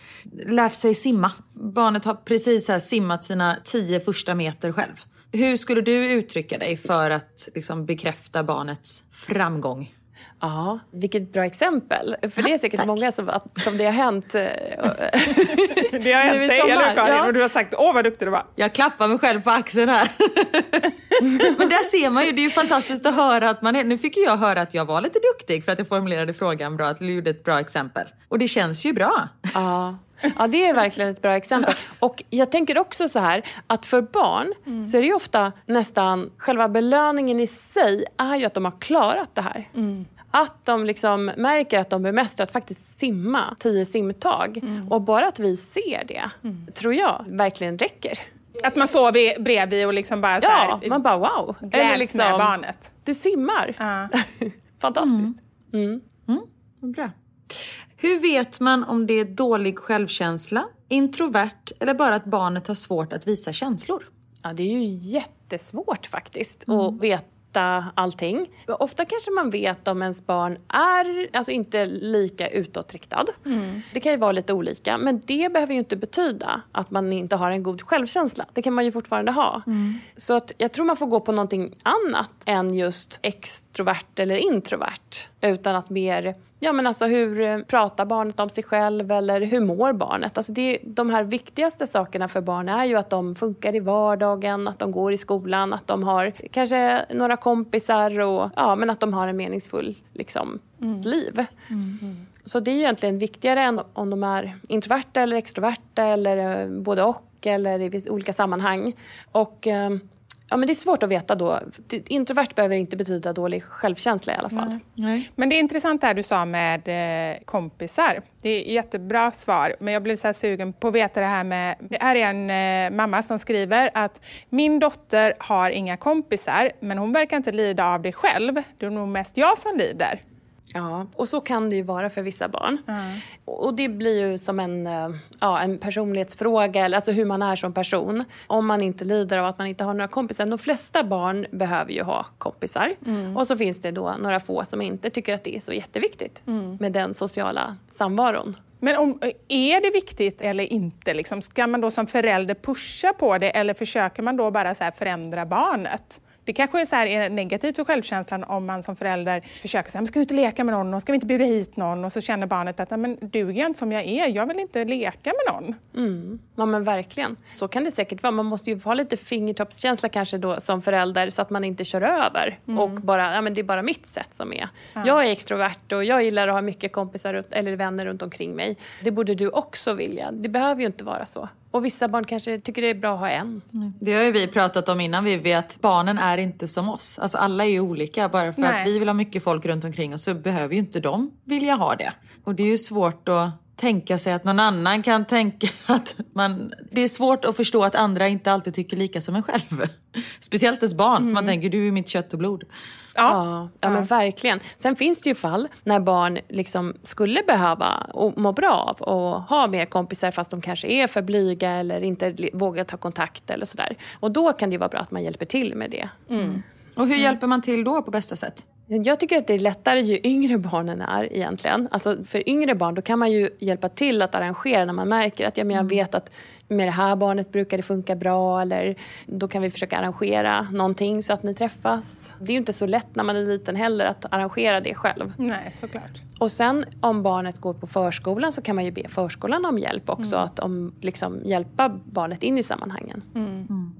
S2: lärt sig simma? Barnet har precis här simmat sina tio första meter själv. Hur skulle du uttrycka dig för att liksom bekräfta barnets framgång?
S6: Ja, vilket bra exempel. För det är säkert Tack. många som, som det har hänt. Eh,
S3: det har hänt dig, eller Karin? Ja. Och du har sagt åh vad duktig du var.
S2: Jag klappar mig själv på axeln här. Men där ser man ju, det är ju fantastiskt att höra att man är, nu fick ju jag höra att jag var lite duktig för att jag formulerade frågan bra, att du gjorde ett bra exempel. Och det känns ju bra.
S6: Ja. Ja, det är verkligen ett bra exempel. Och jag tänker också så här, att för barn mm. så är det ju ofta nästan själva belöningen i sig är ju att de har klarat det här. Mm. Att de liksom märker att de bemästrar att faktiskt simma tio simtag. Mm. Och bara att vi ser det, mm. tror jag, verkligen räcker.
S3: Att man sover bredvid och liksom bara
S6: så här, Ja, man bara wow.
S3: Eller liksom, med barnet.
S6: Du simmar. Uh. Fantastiskt.
S2: Mm. Mm. mm. Bra. Hur vet man om det är dålig självkänsla, introvert eller bara att barnet har svårt att visa känslor?
S6: Ja, det är ju jättesvårt faktiskt mm. att veta allting. Ofta kanske man vet om ens barn är alltså inte lika utåtriktad. Mm. Det kan ju vara lite olika men det behöver ju inte betyda att man inte har en god självkänsla. Det kan man ju fortfarande ha. Mm. Så att jag tror man får gå på någonting annat än just extrovert eller introvert. Utan att mer Ja, men alltså hur eh, pratar barnet om sig själv eller hur mår barnet? Alltså det, de här viktigaste sakerna för barn är ju att de funkar i vardagen, att de går i skolan, att de har kanske några kompisar och ja, men att de har en meningsfull liksom, mm. liv. Mm. Så det är ju egentligen viktigare än om de är introverta eller extroverta eller eh, både och eller i olika sammanhang. Och eh, Ja, men det är svårt att veta då. Introvert behöver inte betyda dålig självkänsla i alla fall. Nej.
S3: Nej. Men det är intressant det här du sa med eh, kompisar. Det är jättebra svar, men jag blir så sugen på att veta det här med... Det är en eh, mamma som skriver att min dotter har inga kompisar, men hon verkar inte lida av det själv. Det är nog mest jag som lider.
S6: Ja, och så kan det ju vara för vissa barn. Mm. Och det blir ju som en, eh, ja, en personlighetsfråga, alltså hur man är som person. Om man inte lider av att man inte har några kompisar. De flesta barn behöver ju ha kompisar. Mm. Och så finns det då några få som inte tycker att det är så jätteviktigt mm. med den sociala samvaron.
S3: Men om, är det viktigt eller inte? Liksom? Ska man då som förälder pusha på det eller försöker man då bara så förändra barnet? Det kanske är, så är negativt för självkänslan om man som förälder försöker säga, ska du inte leka med någon och ska vi inte bjuda hit någon? Och så känner barnet att, men duger jag inte som jag är? Jag vill inte leka med någon.
S6: Mm. Ja men verkligen. Så kan det säkert vara. Man måste ju ha lite fingertoppskänsla kanske då som förälder så att man inte kör över mm. och bara, ja men det är bara mitt sätt som är. Ja. Jag är extrovert och jag gillar att ha mycket kompisar eller vänner runt omkring mig. Det borde du också vilja. Det behöver ju inte vara så. Och vissa barn kanske tycker det är bra att ha en.
S2: Det har ju vi pratat om innan Vivi, att barnen är inte som oss. Alltså alla är ju olika. Bara för Nej. att vi vill ha mycket folk runt omkring oss så behöver ju inte de vilja ha det. Och det är ju svårt att tänka sig att någon annan kan tänka att man... Det är svårt att förstå att andra inte alltid tycker lika som en själv. Speciellt ens barn, mm. för man mm. tänker du är mitt kött och blod.
S6: Ja, ja, ja, men verkligen. Sen finns det ju fall när barn liksom skulle behöva och må bra av och ha mer kompisar fast de kanske är för blyga eller inte vågar ta kontakt eller sådär. Och då kan det vara bra att man hjälper till med det.
S2: Mm. Och hur mm. hjälper man till då på bästa sätt?
S6: Jag tycker att det är lättare ju yngre barnen är egentligen. Alltså för yngre barn då kan man ju hjälpa till att arrangera när man märker att ja, men jag mm. vet att med det här barnet brukar det funka bra eller då kan vi försöka arrangera någonting så att ni träffas. Det är ju inte så lätt när man är liten heller att arrangera det själv.
S3: Nej, såklart.
S6: Och sen om barnet går på förskolan så kan man ju be förskolan om hjälp också. Mm. Att om, liksom, hjälpa barnet in i sammanhangen. Mm. Mm.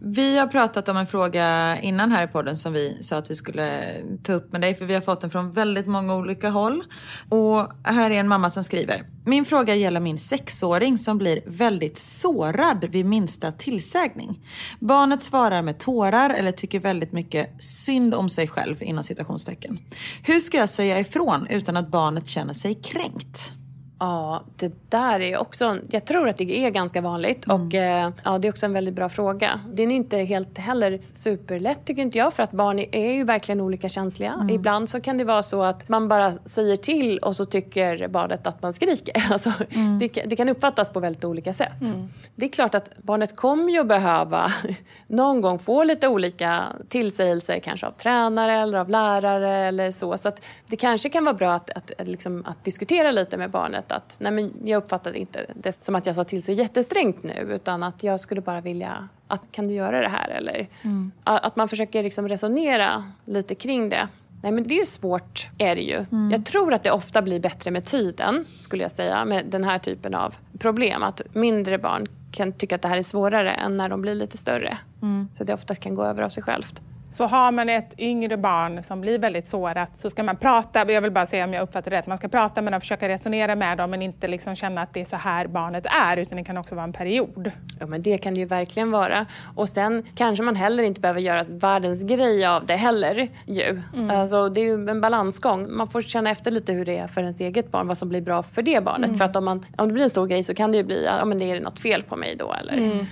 S2: Vi har pratat om en fråga innan här i podden som vi sa att vi skulle ta upp med dig för vi har fått den från väldigt många olika håll. Och här är en mamma som skriver. Min fråga gäller min sexåring som blir väldigt sårad vid minsta tillsägning. Barnet svarar med tårar eller tycker väldigt mycket synd om sig själv inom citationstecken. Hur ska jag säga ifrån utan att barnet känner sig kränkt?
S6: Ja, det där är också... Jag tror att det är ganska vanligt mm. och eh, ja, det är också en väldigt bra fråga. Det är inte helt heller superlätt tycker inte jag för att barn är ju verkligen olika känsliga. Mm. Ibland så kan det vara så att man bara säger till och så tycker barnet att man skriker. Alltså, mm. det, det, kan uppfattas på väldigt olika sätt. Mm. Det är klart att barnet kommer ju behöva någon gång få lite olika tillsägelser kanske av tränare eller av lärare eller så. Så det kanske kan vara bra att, att, liksom, att diskutera lite med barnet att nej men jag uppfattade inte det som att jag sa till så jättesträngt nu utan att jag skulle bara vilja att kan du göra det här eller mm. att man försöker liksom resonera lite kring det. Nej men det är ju svårt, är det ju. Mm. Jag tror att det ofta blir bättre med tiden, skulle jag säga, med den här typen av problem. Att mindre barn kan tycka att det här är svårare än när de blir lite större. Mm. Så det oftast kan gå över av sig självt.
S3: Så har man ett yngre barn som blir väldigt sårat så ska man prata, jag vill bara säga om jag uppfattar det rätt, man ska prata med dem, försöka resonera med dem men inte liksom känna att det är så här barnet är utan det kan också vara en period.
S6: Ja men det kan det ju verkligen vara. Och sen kanske man heller inte behöver göra världens grej av det heller ju. Mm. Alltså, det är ju en balansgång. Man får känna efter lite hur det är för ens eget barn, vad som blir bra för det barnet. Mm. För att om, man, om det blir en stor grej så kan det ju bli, ja men det är något fel på mig då eller mm.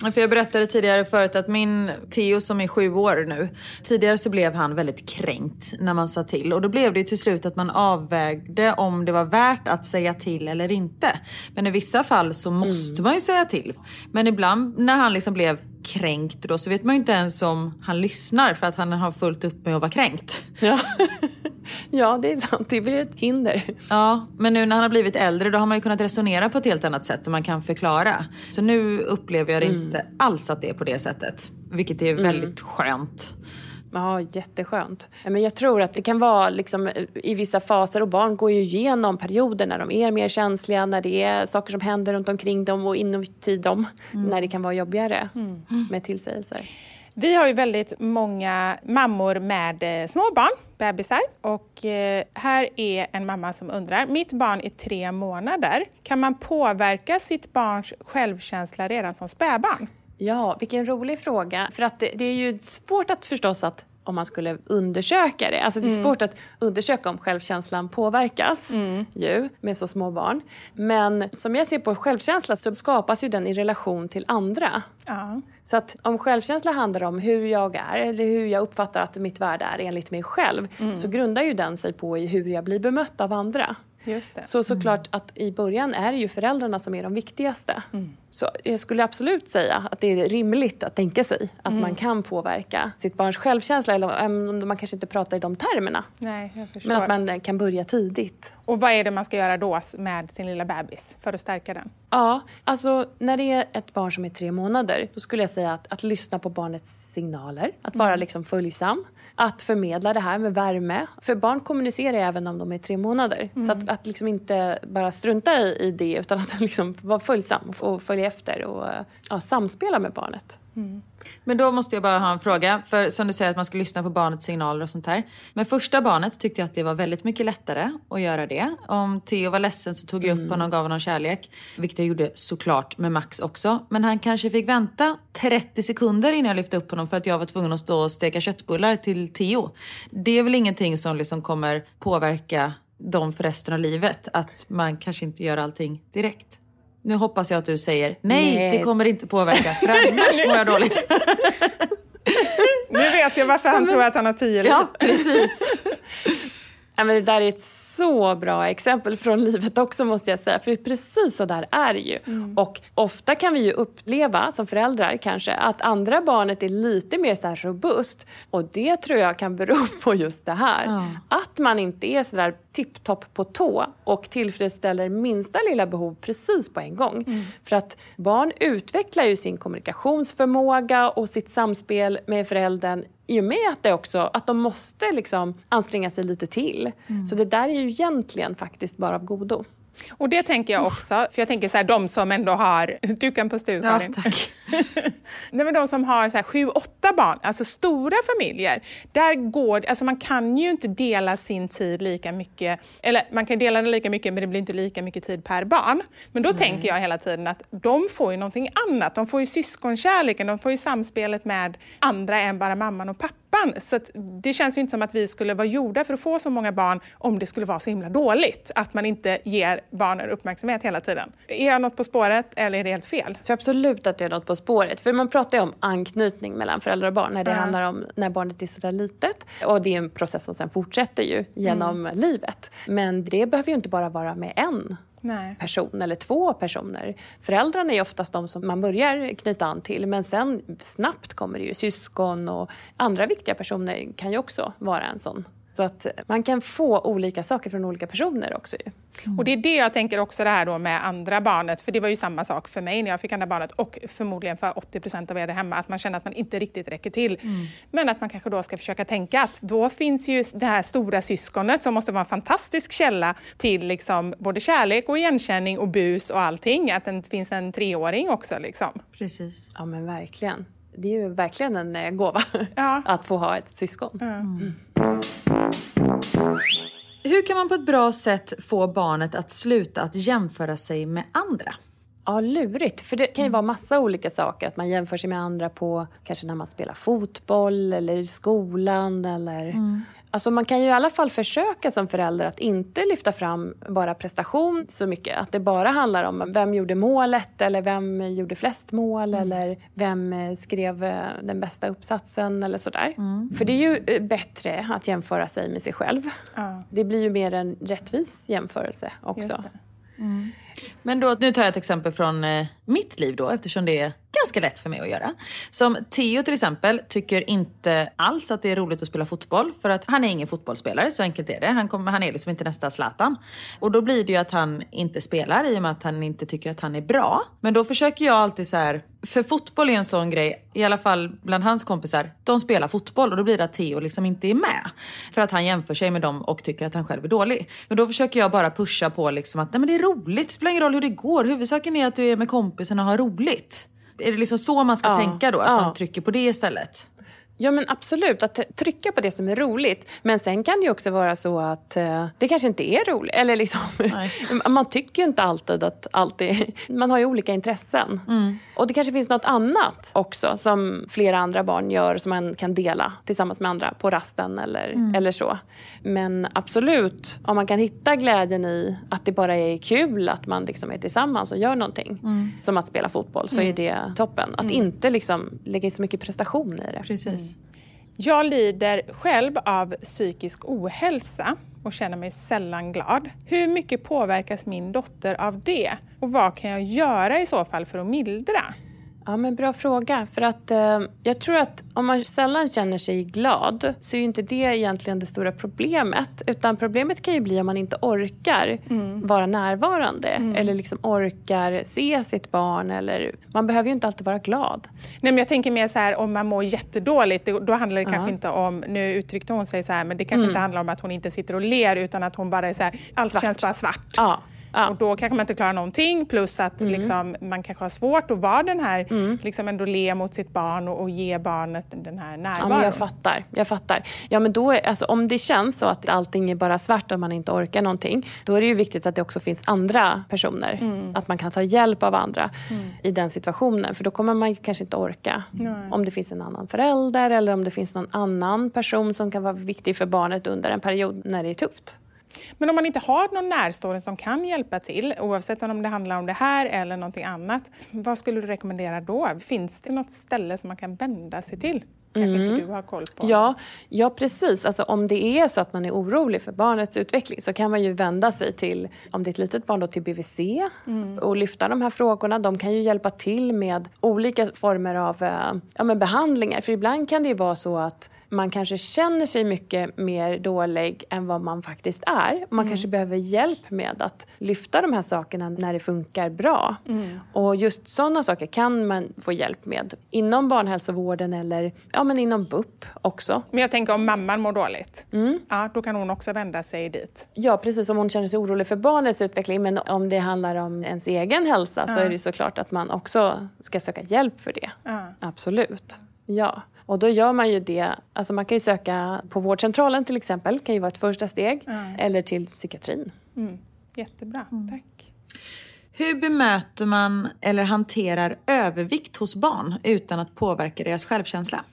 S2: För jag berättade tidigare förut att min Theo som är sju år nu. Tidigare så blev han väldigt kränkt när man sa till. Och då blev det till slut att man avvägde om det var värt att säga till eller inte. Men i vissa fall så måste mm. man ju säga till. Men ibland när han liksom blev kränkt då så vet man ju inte ens om han lyssnar för att han har fullt upp med att vara kränkt.
S6: Ja. ja, det är sant. Det blir ett hinder.
S2: Ja, men nu när han har blivit äldre då har man ju kunnat resonera på ett helt annat sätt som man kan förklara. Så nu upplever jag det mm. inte alls att det är på det sättet. Vilket är mm. väldigt skönt.
S6: Ja, jätteskönt. Men jag tror att det kan vara liksom, i vissa faser och barn går ju igenom perioder när de är mer känsliga, när det är saker som händer runt omkring dem och inuti dem, mm. när det kan vara jobbigare mm. med tillsägelser.
S3: Vi har ju väldigt många mammor med eh, små barn, bebisar. Och eh, här är en mamma som undrar, mitt barn är tre månader. Kan man påverka sitt barns självkänsla redan som spädbarn?
S6: Ja, vilken rolig fråga. För att det, det är ju svårt att förstås att om man skulle undersöka det. Alltså det är mm. svårt att undersöka om självkänslan påverkas mm. ju, med så små barn. Men som jag ser på självkänsla så skapas ju den i relation till andra. Ja. Så att om självkänsla handlar om hur jag är eller hur jag uppfattar att mitt värde är enligt mig själv mm. så grundar ju den sig på hur jag blir bemött av andra. Så såklart mm. att i början är det ju föräldrarna som är de viktigaste. Mm. Så jag skulle absolut säga att det är rimligt att tänka sig att mm. man kan påverka sitt barns självkänsla, eller om man kanske inte pratar i de termerna.
S3: Nej,
S6: Men att man kan börja tidigt.
S3: Och vad är det man ska göra då med sin lilla bebis för att stärka den?
S6: Ja, alltså när det är ett barn som är tre månader, då skulle jag säga att, att lyssna på barnets signaler, att vara mm. liksom följsam, att förmedla det här med värme. För barn kommunicerar även om de är tre månader. Mm. Så att, att liksom inte bara strunta i, i det utan att liksom vara följsam och följa efter och ja, samspela med barnet. Mm.
S2: Men då måste jag bara ha en fråga. För som du säger att man ska lyssna på barnets signaler och sånt här. Men första barnet tyckte jag att det var väldigt mycket lättare att göra det. Om Theo var ledsen så tog jag upp mm. honom och gav honom kärlek. Vilket jag gjorde såklart med Max också. Men han kanske fick vänta 30 sekunder innan jag lyfte upp honom för att jag var tvungen att stå och steka köttbullar till Theo. Det är väl ingenting som liksom kommer påverka dem för resten av livet. Att man kanske inte gör allting direkt. Nu hoppas jag att du säger nej, nej. det kommer inte påverka för annars mår jag dåligt.
S3: nu vet jag varför han men, tror att han har tio liv.
S2: Ja, precis.
S6: Ja, men det där är ett så bra exempel från livet också måste jag säga. För precis så där är det ju. Mm. Och ofta kan vi ju uppleva som föräldrar kanske att andra barnet är lite mer så robust. Och det tror jag kan bero på just det här. Mm. Att man inte är så där tipptopp på tå och tillfredsställer minsta lilla behov precis på en gång. Mm. För att barn utvecklar ju sin kommunikationsförmåga och sitt samspel med föräldern i och med att, det också, att de måste liksom anstränga sig lite till. Mm. Så det där är ju egentligen faktiskt bara av godo.
S3: Och det tänker jag också, för jag tänker så här, de som ändå har, du kan pusta ut
S2: Ja, tack.
S3: Nej, men de som har så här, sju, åtta barn, alltså stora familjer, där går alltså man kan ju inte dela sin tid lika mycket, eller man kan dela den lika mycket men det blir inte lika mycket tid per barn. Men då Nej. tänker jag hela tiden att de får ju någonting annat, de får ju syskonkärleken, de får ju samspelet med andra än bara mamman och pappan pappan. Så det känns ju inte som att vi skulle vara gjorda för att få så många barn om det skulle vara så himla dåligt. Att man inte ger barnen uppmärksamhet hela tiden. Är jag något på spåret eller är det helt fel?
S6: Jag tror absolut att det är något på spåret. För man pratar ju om anknytning mellan föräldrar och barn när det ja. handlar om när barnet är sådär litet. Och det är en process som sen fortsätter ju genom mm. livet. Men det behöver ju inte bara vara med en Nej. person eller två personer. Föräldrarna är oftast de som man börjar knyta an till men sen snabbt kommer det ju syskon och andra viktiga personer kan ju också vara en sån så att man kan få olika saker från olika personer också.
S3: Mm. Och det är det jag tänker också det här då med andra barnet, för det var ju samma sak för mig när jag fick andra barnet och förmodligen för 80 procent av er hemma, att man känner att man inte riktigt räcker till. Mm. Men att man kanske då ska försöka tänka att då finns ju det här stora syskonet som måste vara en fantastisk källa till liksom både kärlek och igenkänning och bus och allting. Att det finns en treåring också. Liksom.
S2: Precis.
S6: Ja men verkligen. Det är ju verkligen en eh, gåva ja. att få ha ett syskon. Mm.
S2: Hur kan man på ett bra sätt få barnet att sluta att jämföra sig med andra?
S6: Ja, lurigt. För det kan ju vara massa olika saker. Att man jämför sig med andra på kanske när man spelar fotboll eller i skolan eller mm. Alltså man kan ju i alla fall försöka som förälder att inte lyfta fram bara prestation så mycket. Att det bara handlar om vem gjorde målet eller vem gjorde flest mål mm. eller vem eh, skrev eh, den bästa uppsatsen eller sådär. Mm. För det är ju eh, bättre att jämföra sig med sig själv. Ja. Det blir ju mer en rättvis jämförelse också. Mm.
S2: Men då, nu tar jag ett exempel från mitt liv då eftersom det är ganska lätt för mig att göra. Som Theo till exempel tycker inte alls att det är roligt att spela fotboll för att han är ingen fotbollsspelare, så enkelt är det. Han, kommer, han är liksom inte nästa Zlatan. Och då blir det ju att han inte spelar i och med att han inte tycker att han är bra. Men då försöker jag alltid så här, för fotboll är en sån grej, i alla fall bland hans kompisar, de spelar fotboll och då blir det att Theo liksom inte är med. För att han jämför sig med dem och tycker att han själv är dålig. Men då försöker jag bara pusha på liksom att nej men det är roligt, det spelar ingen roll hur det går, huvudsaken är att du är med kompisarna och har roligt. Är det liksom så man ska
S6: Ja,
S2: tänka då? Att
S6: ja.
S2: man trycker på det istället?
S6: Ja men absolut, att trycka på det som är roligt. Men sen kan det ju också vara så att eh, det kanske inte är roligt. Eller liksom, man tycker ju inte alltid att allt är... Man har ju olika intressen. Och det kanske finns något annat också som flera andra barn gör som man kan dela tillsammans med andra på rasten eller,
S2: Mm.
S6: eller så. Men absolut, om man kan hitta glädjen i att det bara är kul att man liksom är tillsammans och gör någonting.
S2: Mm.
S6: Som att spela fotboll så
S3: Mm.
S6: är det toppen. Att
S3: Mm.
S6: inte liksom lägga in så mycket prestation i det.
S2: Precis.
S3: Jag lider själv av psykisk ohälsa och känner mig sällan glad. Hur mycket påverkas min dotter av det? Och vad kan jag göra i så fall för att mildra?
S6: Ja, men bra fråga. För att eh, jag tror att om man sällan känner sig glad så är ju inte det egentligen det stora problemet. Utan problemet kan ju bli om man inte orkar vara närvarande eller liksom orkar se sitt barn. Eller, man behöver ju inte alltid vara glad.
S3: Nej, men jag tänker mer så här om man mår jättedåligt, då handlar det
S6: Ja.
S3: kanske inte om, nu uttryckte hon sig så här, men det kanske
S6: Mm.
S3: inte handlar om att hon inte sitter och ler utan att hon bara är så här, allt
S6: Svart.
S3: känns bara svart.
S6: Ja.
S3: Och då kanske man inte klarar någonting plus att
S6: Mm.
S3: liksom, man kanske har svårt att vara den här, liksom ändå le mot sitt barn och, och ge barnet den här
S6: Ja,
S3: närvaron.
S6: men jag fattar. Jag fattar. Ja, men då alltså, om det känns så att allting är bara svart och man inte orkar någonting, då är det ju viktigt att det också finns andra personer.
S3: Mm.
S6: Att man kan ta hjälp av andra i den situationen. För då kommer man kanske inte orka.
S3: Nej.
S6: Om det finns en annan förälder eller om det finns någon annan person som kan vara viktig för barnet under en period när det är tufft.
S3: Men om man inte har någon närstående som kan hjälpa till, oavsett om det handlar om det här eller någonting annat, vad skulle du rekommendera då? Finns det något ställe som man kan vända sig till? Kanske
S6: Mm.
S3: inte du har koll på?
S6: Ja, ja, precis. Alltså, om det är så att man är orolig för barnets utveckling så kan man ju vända sig till, om det är ett litet barn, då till BVC
S3: Mm.
S6: och lyfta de här frågorna. De kan ju hjälpa till med olika former av eh, ja, men behandlingar. För ibland kan det ju vara så att man kanske känner sig mycket mer dålig än vad man faktiskt är. Man
S3: Mm.
S6: kanske behöver hjälp med att lyfta de här sakerna när det funkar bra.
S3: Mm.
S6: Och just sådana saker kan man få hjälp med inom barnhälsovården eller ja, men inom BUP också.
S3: Men jag tänker om mamman mår dåligt,
S6: Mm.
S3: ja, då kan hon också vända sig dit.
S6: Ja, precis. Om hon känner sig orolig för barnets utveckling. Men om det handlar om ens egen hälsa så
S3: Ja.
S6: är det såklart att man också ska söka hjälp för det.
S3: Ja.
S6: Absolut. Ja. Och då gör man ju det. Alltså man kan ju söka på vårdcentralen till exempel. kan ju vara ett första steg.
S3: Ja.
S6: Eller till psykiatrin.
S3: Mm. Jättebra,
S6: Mm.
S3: tack.
S2: Hur bemöter man eller hanterar övervikt hos barn utan att påverka deras självkänsla?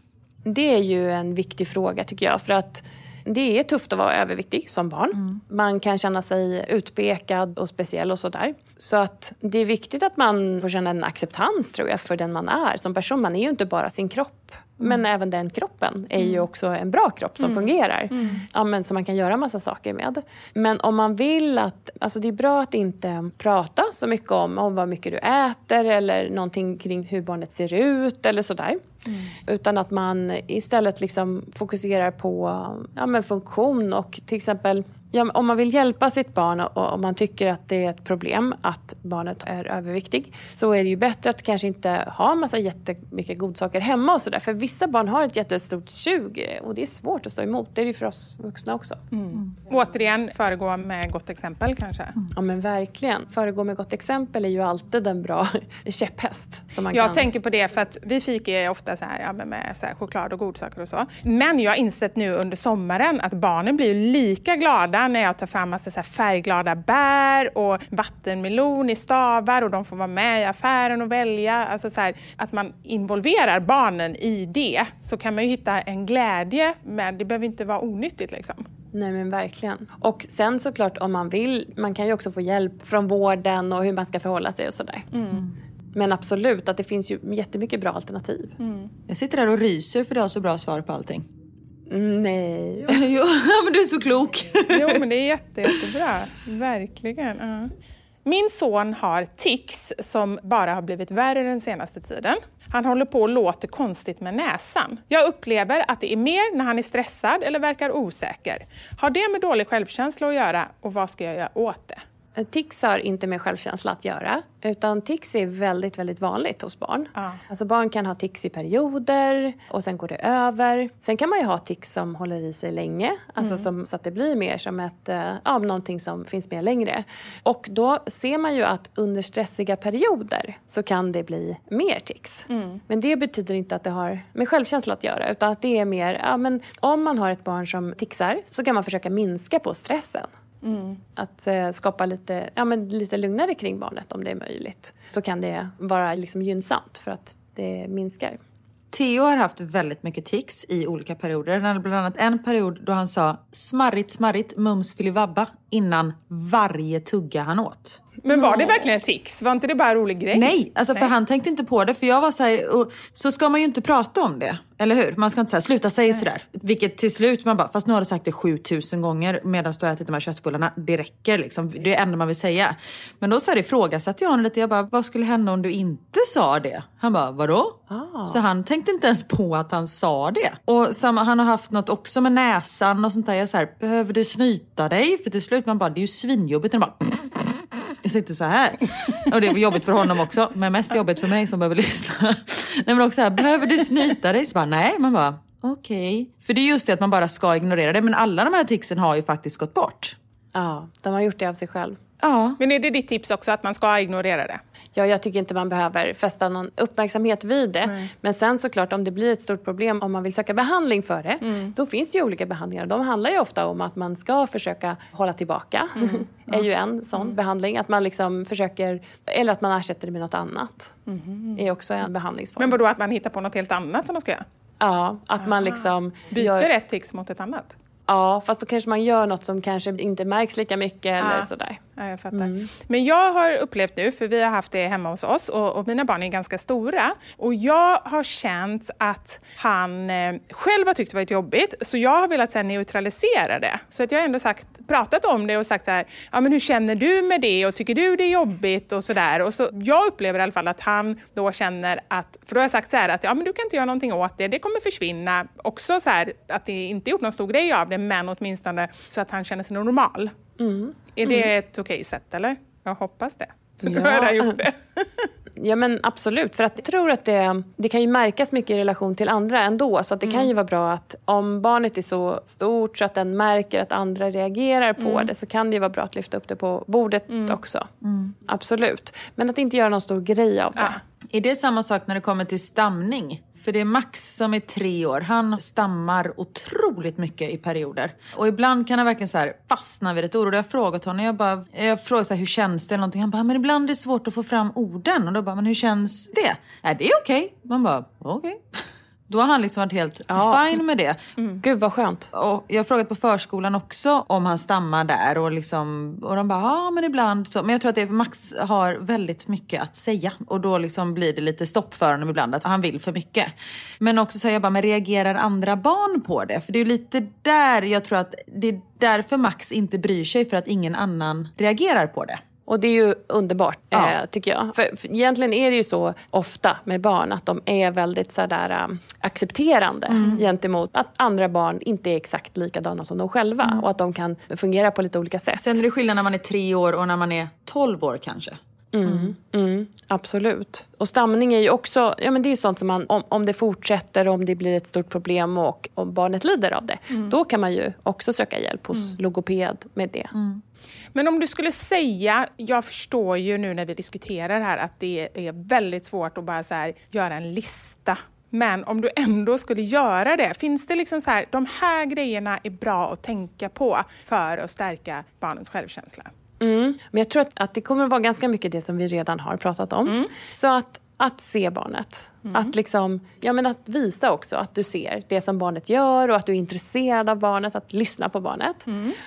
S6: Det är ju en viktig fråga tycker jag. För att det är tufft att vara överviktig som barn. Man kan känna sig utpekad och speciell och sådär. Så att det är viktigt att man får känna en acceptans tror jag för den man är som person. Man är ju inte bara sin kropp. Men även den kroppen är ju också en bra kropp som
S3: Mm.
S6: fungerar.
S3: Mm.
S6: Ja, men som man kan göra massa saker med. Men om man vill att... Alltså det är bra att inte prata så mycket om, om vad mycket du äter eller någonting kring hur barnet ser ut eller sådär. Utan att man istället liksom fokuserar på ja, men funktion och till exempel ja, om man vill hjälpa sitt barn och om man tycker att det är ett problem att barnet är överviktig så är det ju bättre att kanske inte ha massa jättemycket godsaker hemma och sådär. För vissa barn har ett jättestort sug och det är svårt att stå emot. Det är det ju för oss vuxna också.
S3: Mm. Återigen, föregå med gott exempel kanske.
S6: Ja men verkligen. Föregå med gott exempel är ju alltid en bra käpphäst. Som man
S3: Jag
S6: kan...
S3: tänker på det för att vi fikar ju ofta så här, ja, med så här choklad och godsaker och så. Men jag har insett nu under sommaren att barnen blir lika glada när jag tar fram massa så här färgglada bär och vattenmelon i stavar och de får vara med i affären och välja. Alltså så här, att man involverar barnen i det så kan man ju hitta en glädje med, det behöver inte vara onyttigt liksom.
S6: Nej men verkligen. Och sen såklart om man vill, man kan ju också få hjälp från vården och hur man ska förhålla sig och sådär. Men absolut, att det finns ju jättemycket bra alternativ.
S2: Jag sitter där och ryser för du har så bra svar på allting.
S6: Mm, nej.
S2: jo, men du är så klok.
S3: Jo men det är jätte, jättebra, verkligen. Ja. Min son har tics som bara har blivit värre den senaste tiden. Han håller på och låter konstigt med näsan. Jag upplever att det är mer när han är stressad eller verkar osäker. Har det med dålig självkänsla att göra och vad ska jag göra åt det?
S6: Tics har inte med självkänsla att göra. Utan tics är väldigt, väldigt vanligt hos barn.
S3: Ja.
S6: Alltså barn kan ha tics i perioder och sen går det över. Sen kan man ju ha tics som håller i sig länge. Alltså som, så att det blir mer som ett, eh, ja, någonting som finns med längre. Och då ser man ju att under stressiga perioder så kan det bli mer tics. Men det betyder inte att det har med självkänsla att göra. Utan att det är mer, ja men om man har ett barn som ticsar så kan man försöka minska på stressen. Mm. Att eh, skapa lite, ja, men lite lugnare kring barnet om det är möjligt. Så kan det vara liksom gynnsamt för att det minskar.
S2: Theo har haft väldigt mycket tics i olika perioder. Han hade bland annat en period då han sa smarrigt smarrigt mums filibabba innan varje tugga han åt.
S3: Men var det verkligen ett tics? Var inte det bara en rolig grej?
S2: Nej, alltså för han tänkte inte på det. För jag var så här, och, så ska man ju inte prata om det. Eller hur? Man ska inte säga sluta säga sådär. Vilket till slut man bara, fast nu har du sagt det 7000 gånger medan du har ätit de här köttbullarna. Det räcker liksom. Det är det enda man vill säga. Men då så här ifrågasatte jag honom lite. Jag bara, vad skulle hända om du inte sa det? Han bara, vadå? Så han tänkte inte ens på att han sa det. Och samma, han har haft något också med näsan och sånt där. Jag så här, behöver du snyta dig? För till slut man bara, det är ju svinjobbigt. när de bara jag sitter så här. Och det var jobbigt för honom också, men mest jobbigt för mig som behöver lyssna. Nej men också så här, behöver du snyta dig? Så bara, nej, man bara, okej. För det är just det att man bara ska ignorera det, men alla de här ticsen har ju faktiskt gått bort.
S6: Ja, de har gjort det av sig själv.
S2: Ja.
S3: Men är det ditt tips också att man ska ignorera det?
S6: Ja, jag tycker inte man behöver fästa någon uppmärksamhet vid det. Men sen såklart om det blir ett stort problem om man vill söka behandling för det. Då finns det ju olika behandlingar. De handlar ju ofta om att man ska försöka hålla tillbaka. är ju en sån behandling. Att man liksom försöker, eller att man ersätter det med något annat. är också en behandlingsform.
S3: Men vadå att man hittar på något helt annat som man ska göra?
S6: Ja, att man liksom...
S3: Byter
S6: gör-
S3: ett tics mot ett annat?
S6: Ja, fast då kanske man gör något som kanske inte märks lika mycket eller
S3: Ja.
S6: sådär.
S3: Ja, jag fattar. Men jag har upplevt nu, för vi har haft det hemma hos oss och, och mina barn är ganska stora. Och jag har känt att han eh, själv har tyckt det varit jobbigt, så jag har velat så här, neutralisera det. Så att jag har ändå sagt, pratat om det och sagt så här, ja men hur känner du med det och tycker du det är jobbigt och sådär. Och så jag upplever i alla fall att han då känner att, för då har jag sagt så här att ja men du kan inte göra någonting åt det, det kommer försvinna. Också så här att det inte gjort någon stor grej av det, men åtminstone så att han känner sig normal. Är det ett okej sätt eller? Jag hoppas det. För
S6: Ja.
S3: har jag redan gjort det.
S6: Ja men absolut, för att jag tror att det, det kan ju märkas mycket i relation till andra ändå. Så att det kan ju vara bra att om barnet är så stort så att den märker att andra reagerar på det så kan det ju vara bra att lyfta upp det på bordet också. Absolut. Men att inte göra någon stor grej av det.
S2: Är det samma sak när det kommer till stamning? För det är Max som är tre år. Han stammar otroligt mycket i perioder. Och ibland kan han verkligen så här fastna vid ett ord. Och jag har frågat honom, jag, bara, jag frågar så här, hur känns det? Eller någonting. Han bara, men ibland är det svårt att få fram orden. Och då bara, men hur känns det? Är det är okej. Man bara, okej. Okay. Då har han liksom varit helt fine med det.
S6: Gud vad skönt.
S2: Och jag har frågat på förskolan också om han stammar där och, liksom, och de bara ja men ibland så. Men jag tror att det Max har väldigt mycket att säga och då liksom blir det lite stopp för honom ibland att han vill för mycket. Men också säger jag bara, men reagerar andra barn på det? För det är lite där jag tror att det är därför Max inte bryr sig för att ingen annan reagerar på det.
S6: Och det är ju underbart,
S2: Ja.
S6: eh, tycker jag. För, för egentligen är det ju så ofta med barn att de är väldigt sådär, um, accepterande gentemot att andra barn inte är exakt likadana som de själva och att de kan fungera på lite olika sätt.
S2: Sen är det skillnad när man är tre år och när man är 12 år kanske.
S6: Mm, absolut. Och stamning är ju också, ja men det är ju sånt som man, om, om det fortsätter, om det blir ett stort problem och om barnet lider av det, då kan man ju också söka hjälp hos logoped med det.
S3: Men om du skulle säga, jag förstår ju nu när vi diskuterar här att det är väldigt svårt att bara så här, göra en lista. Men om du ändå skulle göra det, finns det liksom så här, de här grejerna är bra att tänka på för att stärka barnens självkänsla?
S6: Mm. Men jag tror att, att det kommer att vara ganska mycket det som vi redan har pratat om. Så att, att se barnet. Att, liksom, ja, men att visa också att du ser det som barnet gör och att du är intresserad av barnet, att lyssna på barnet.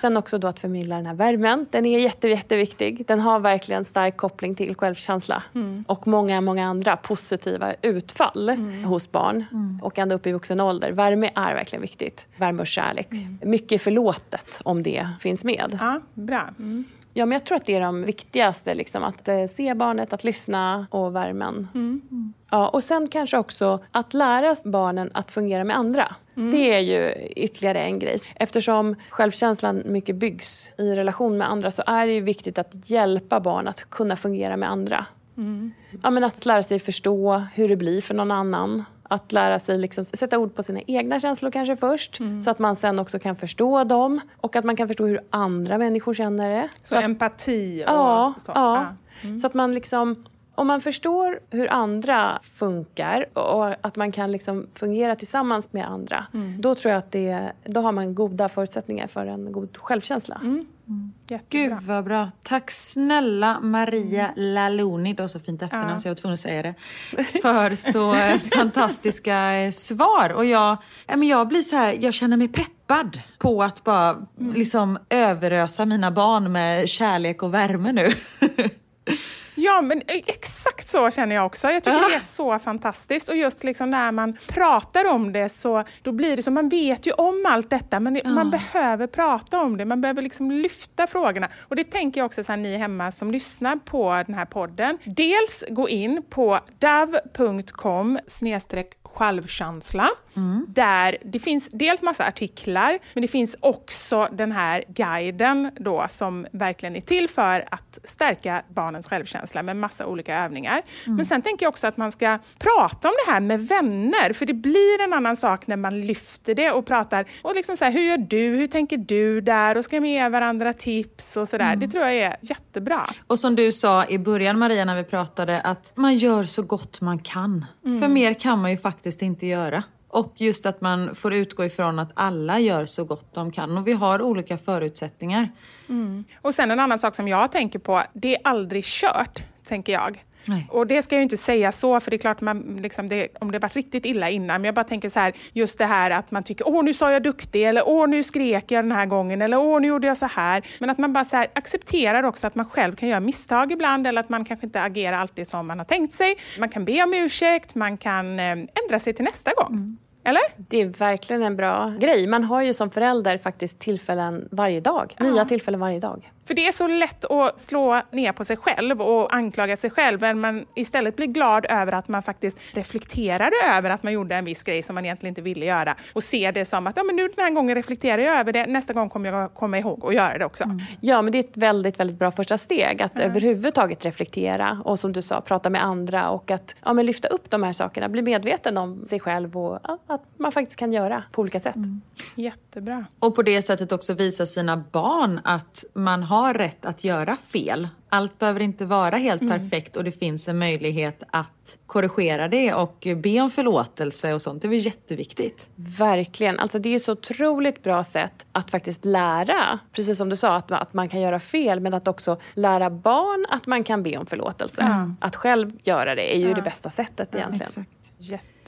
S6: Sen också då att förmedla den här värmen. Den är jätte, jätteviktig. Den har verkligen stark koppling till självkänsla och många, många andra positiva utfall hos barn och ända upp i vuxen ålder. Värme är verkligen viktigt. Värme och kärlek. Mycket förlåtet om det finns med.
S3: Ja, bra.
S6: Ja, men jag tror att det är de viktigaste. Liksom, att eh, se barnet, att lyssna och värmen.
S3: Mm.
S6: Ja, och sen kanske också att lära barnen att fungera med andra.
S3: Mm.
S6: Det är ju ytterligare en grej. Eftersom självkänslan mycket byggs i relation med andra så är det ju viktigt att hjälpa barn att kunna fungera med andra.
S3: Mm.
S6: Ja, men att lära sig förstå hur det blir för någon annan. Att lära sig liksom sätta ord på sina egna känslor kanske först.
S3: Mm.
S6: Så att man sen också kan förstå dem. Och att man kan förstå hur andra människor känner det.
S3: Så,
S6: att,
S3: empati och
S6: ja,
S3: så.
S6: Ja. Så att man liksom... Om man förstår hur andra funkar och att man kan liksom fungera tillsammans med andra,
S3: Mm.
S6: då tror jag att det, då har man goda förutsättningar för en god självkänsla.
S2: Gud vad bra. Tack snälla Maria Laloni, du har så fint efternamn
S3: Ja.
S2: så jag var tvungen att säga det, för så eh, fantastiska eh, svar. Och jag, men jag blir så här, jag känner mig peppad på att bara liksom överösa mina barn med kärlek och värme nu.
S3: Ja, men exakt så känner jag också. Jag tycker
S2: Ja.
S3: det är så fantastiskt. Och just liksom när man pratar om det så då blir det så, man vet ju om allt detta men man behöver prata om det. Man behöver liksom lyfta frågorna. Och det tänker jag också så här, ni hemma som lyssnar på den här podden. Dels gå in på dav.com självkänsla. Där det finns dels massa artiklar, men det finns också den här guiden då som verkligen är till för att stärka barnens självkänsla med massa olika övningar. Men sen tänker jag också att man ska prata om det här med vänner, för det blir en annan sak när man lyfter det och pratar och liksom så här, hur gör du, hur tänker du där och ska vi ge varandra tips och sådär. Det tror jag är jättebra.
S2: Och som du sa i början Maria när vi pratade att man gör så gott man kan. För mer kan man ju faktiskt inte göra. Och just att man får utgå ifrån att alla gör så gott de kan och vi har olika förutsättningar. Mm.
S3: Och sen en annan sak som jag tänker på, det är aldrig kört, tänker jag.
S2: Nej.
S3: Och det ska jag ju inte säga så, för det är klart man, liksom det, om det varit riktigt illa innan, men jag bara tänker så här, just det här att man tycker åh nu sa jag duktig, eller åh nu skrek jag den här gången, eller åh nu gjorde jag så här. Men att man bara så här, accepterar också att man själv kan göra misstag ibland, eller att man kanske inte agerar alltid som man har tänkt sig. Man kan be om ursäkt, man kan eh, ändra sig till nästa gång. Eller?
S6: Det är verkligen en bra grej. Man har ju som förälder faktiskt tillfällen varje dag. Nya tillfällen varje dag.
S3: För det är så lätt att slå ner på sig själv och anklaga sig själv, men man istället blir glad över att man faktiskt reflekterade över att man gjorde en viss grej som man egentligen inte ville göra och ser det som att ja, men nu den här gången reflekterar jag över det, nästa gång kommer jag komma ihåg att göra det också.
S6: Ja, men det är ett väldigt, väldigt bra första steg att överhuvudtaget reflektera och som du sa, prata med andra och att ja, men lyfta upp de här sakerna, bli medveten om sig själv och ja, att man faktiskt kan göra på olika sätt.
S3: Jättebra.
S2: Och på det sättet också visa sina barn att man har rätt att göra fel. Allt behöver inte vara helt perfekt och det finns en möjlighet att korrigera det och be om förlåtelse och sånt. Det är väl jätteviktigt.
S6: Verkligen. Alltså det är ett så otroligt bra sätt att faktiskt lära. Precis som du sa, att man, att man kan göra fel men att också lära barn att man kan be om förlåtelse. Att själv göra det är ju det bästa sättet egentligen.
S2: Exakt.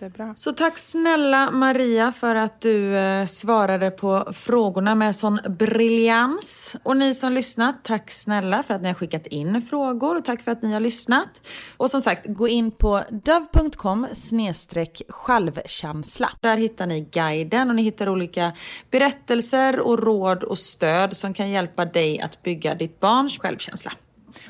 S3: Jättebra.
S2: Så tack snälla Maria för att du eh, svarade på frågorna med sån briljans. Och ni som lyssnat, tack snälla för att ni har skickat in frågor och tack för att ni har lyssnat. Och som sagt, gå in på dove.com självkänsla. Där hittar ni guiden och ni hittar olika berättelser och råd och stöd som kan hjälpa dig att bygga ditt barns självkänsla.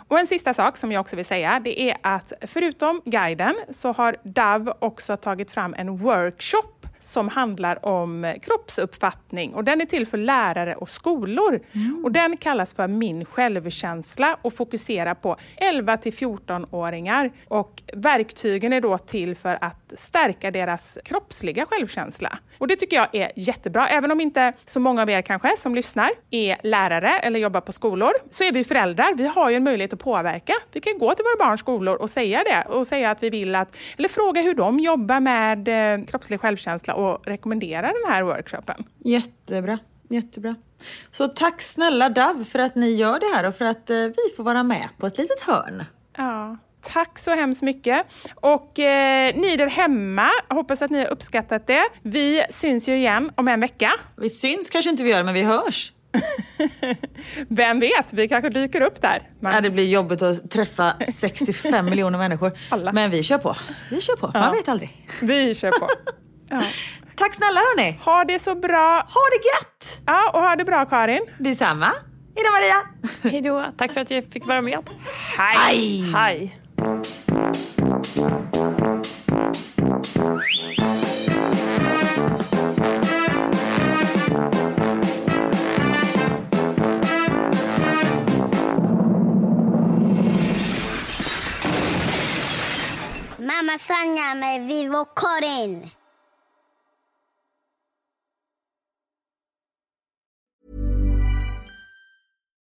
S3: Och en sista sak som jag också vill säga, det är att förutom guiden så har DAV också tagit fram en workshop som handlar om kroppsuppfattning och den är till för lärare och skolor. Och den kallas för Min självkänsla och fokuserar på 11 till 14-åringar. Och verktygen är då till för att stärka deras kroppsliga självkänsla. Och det tycker jag är jättebra. Även om inte så många av er kanske som lyssnar är lärare eller jobbar på skolor så är vi föräldrar. Vi har ju en möjlighet att påverka. Vi kan gå till våra barns skolor och säga det och säga att vi vill att, eller fråga hur de jobbar med eh, kroppslig självkänsla och rekommendera den här workshopen.
S2: Jättebra. Jättebra. Så tack snälla Dav för att ni gör det här och för att eh, vi får vara med på ett litet hörn.
S3: Ja, tack så hemskt mycket. Och eh, ni där hemma, hoppas att ni har uppskattat det. Vi syns ju igen om en vecka.
S2: Vi syns kanske inte vi gör, men vi hörs.
S3: Vem vet, vi kanske dyker upp där. Men,
S2: Ja, det blir jobbigt att träffa 65 miljoner människor.
S3: Alla.
S2: Men vi kör på. Vi kör på. Man vet aldrig.
S3: Vi kör på. Ja.
S2: Tack snälla hörni.
S3: Ha det så bra.
S2: Ha det gött!
S3: Ja, och ha det bra Karin.
S2: Detsamma.
S7: Hej då Maria!
S6: Hej då, tack för att jag fick vara med.
S7: Hej!
S6: Hej!
S5: Mamma Sanja med Vivo Karin.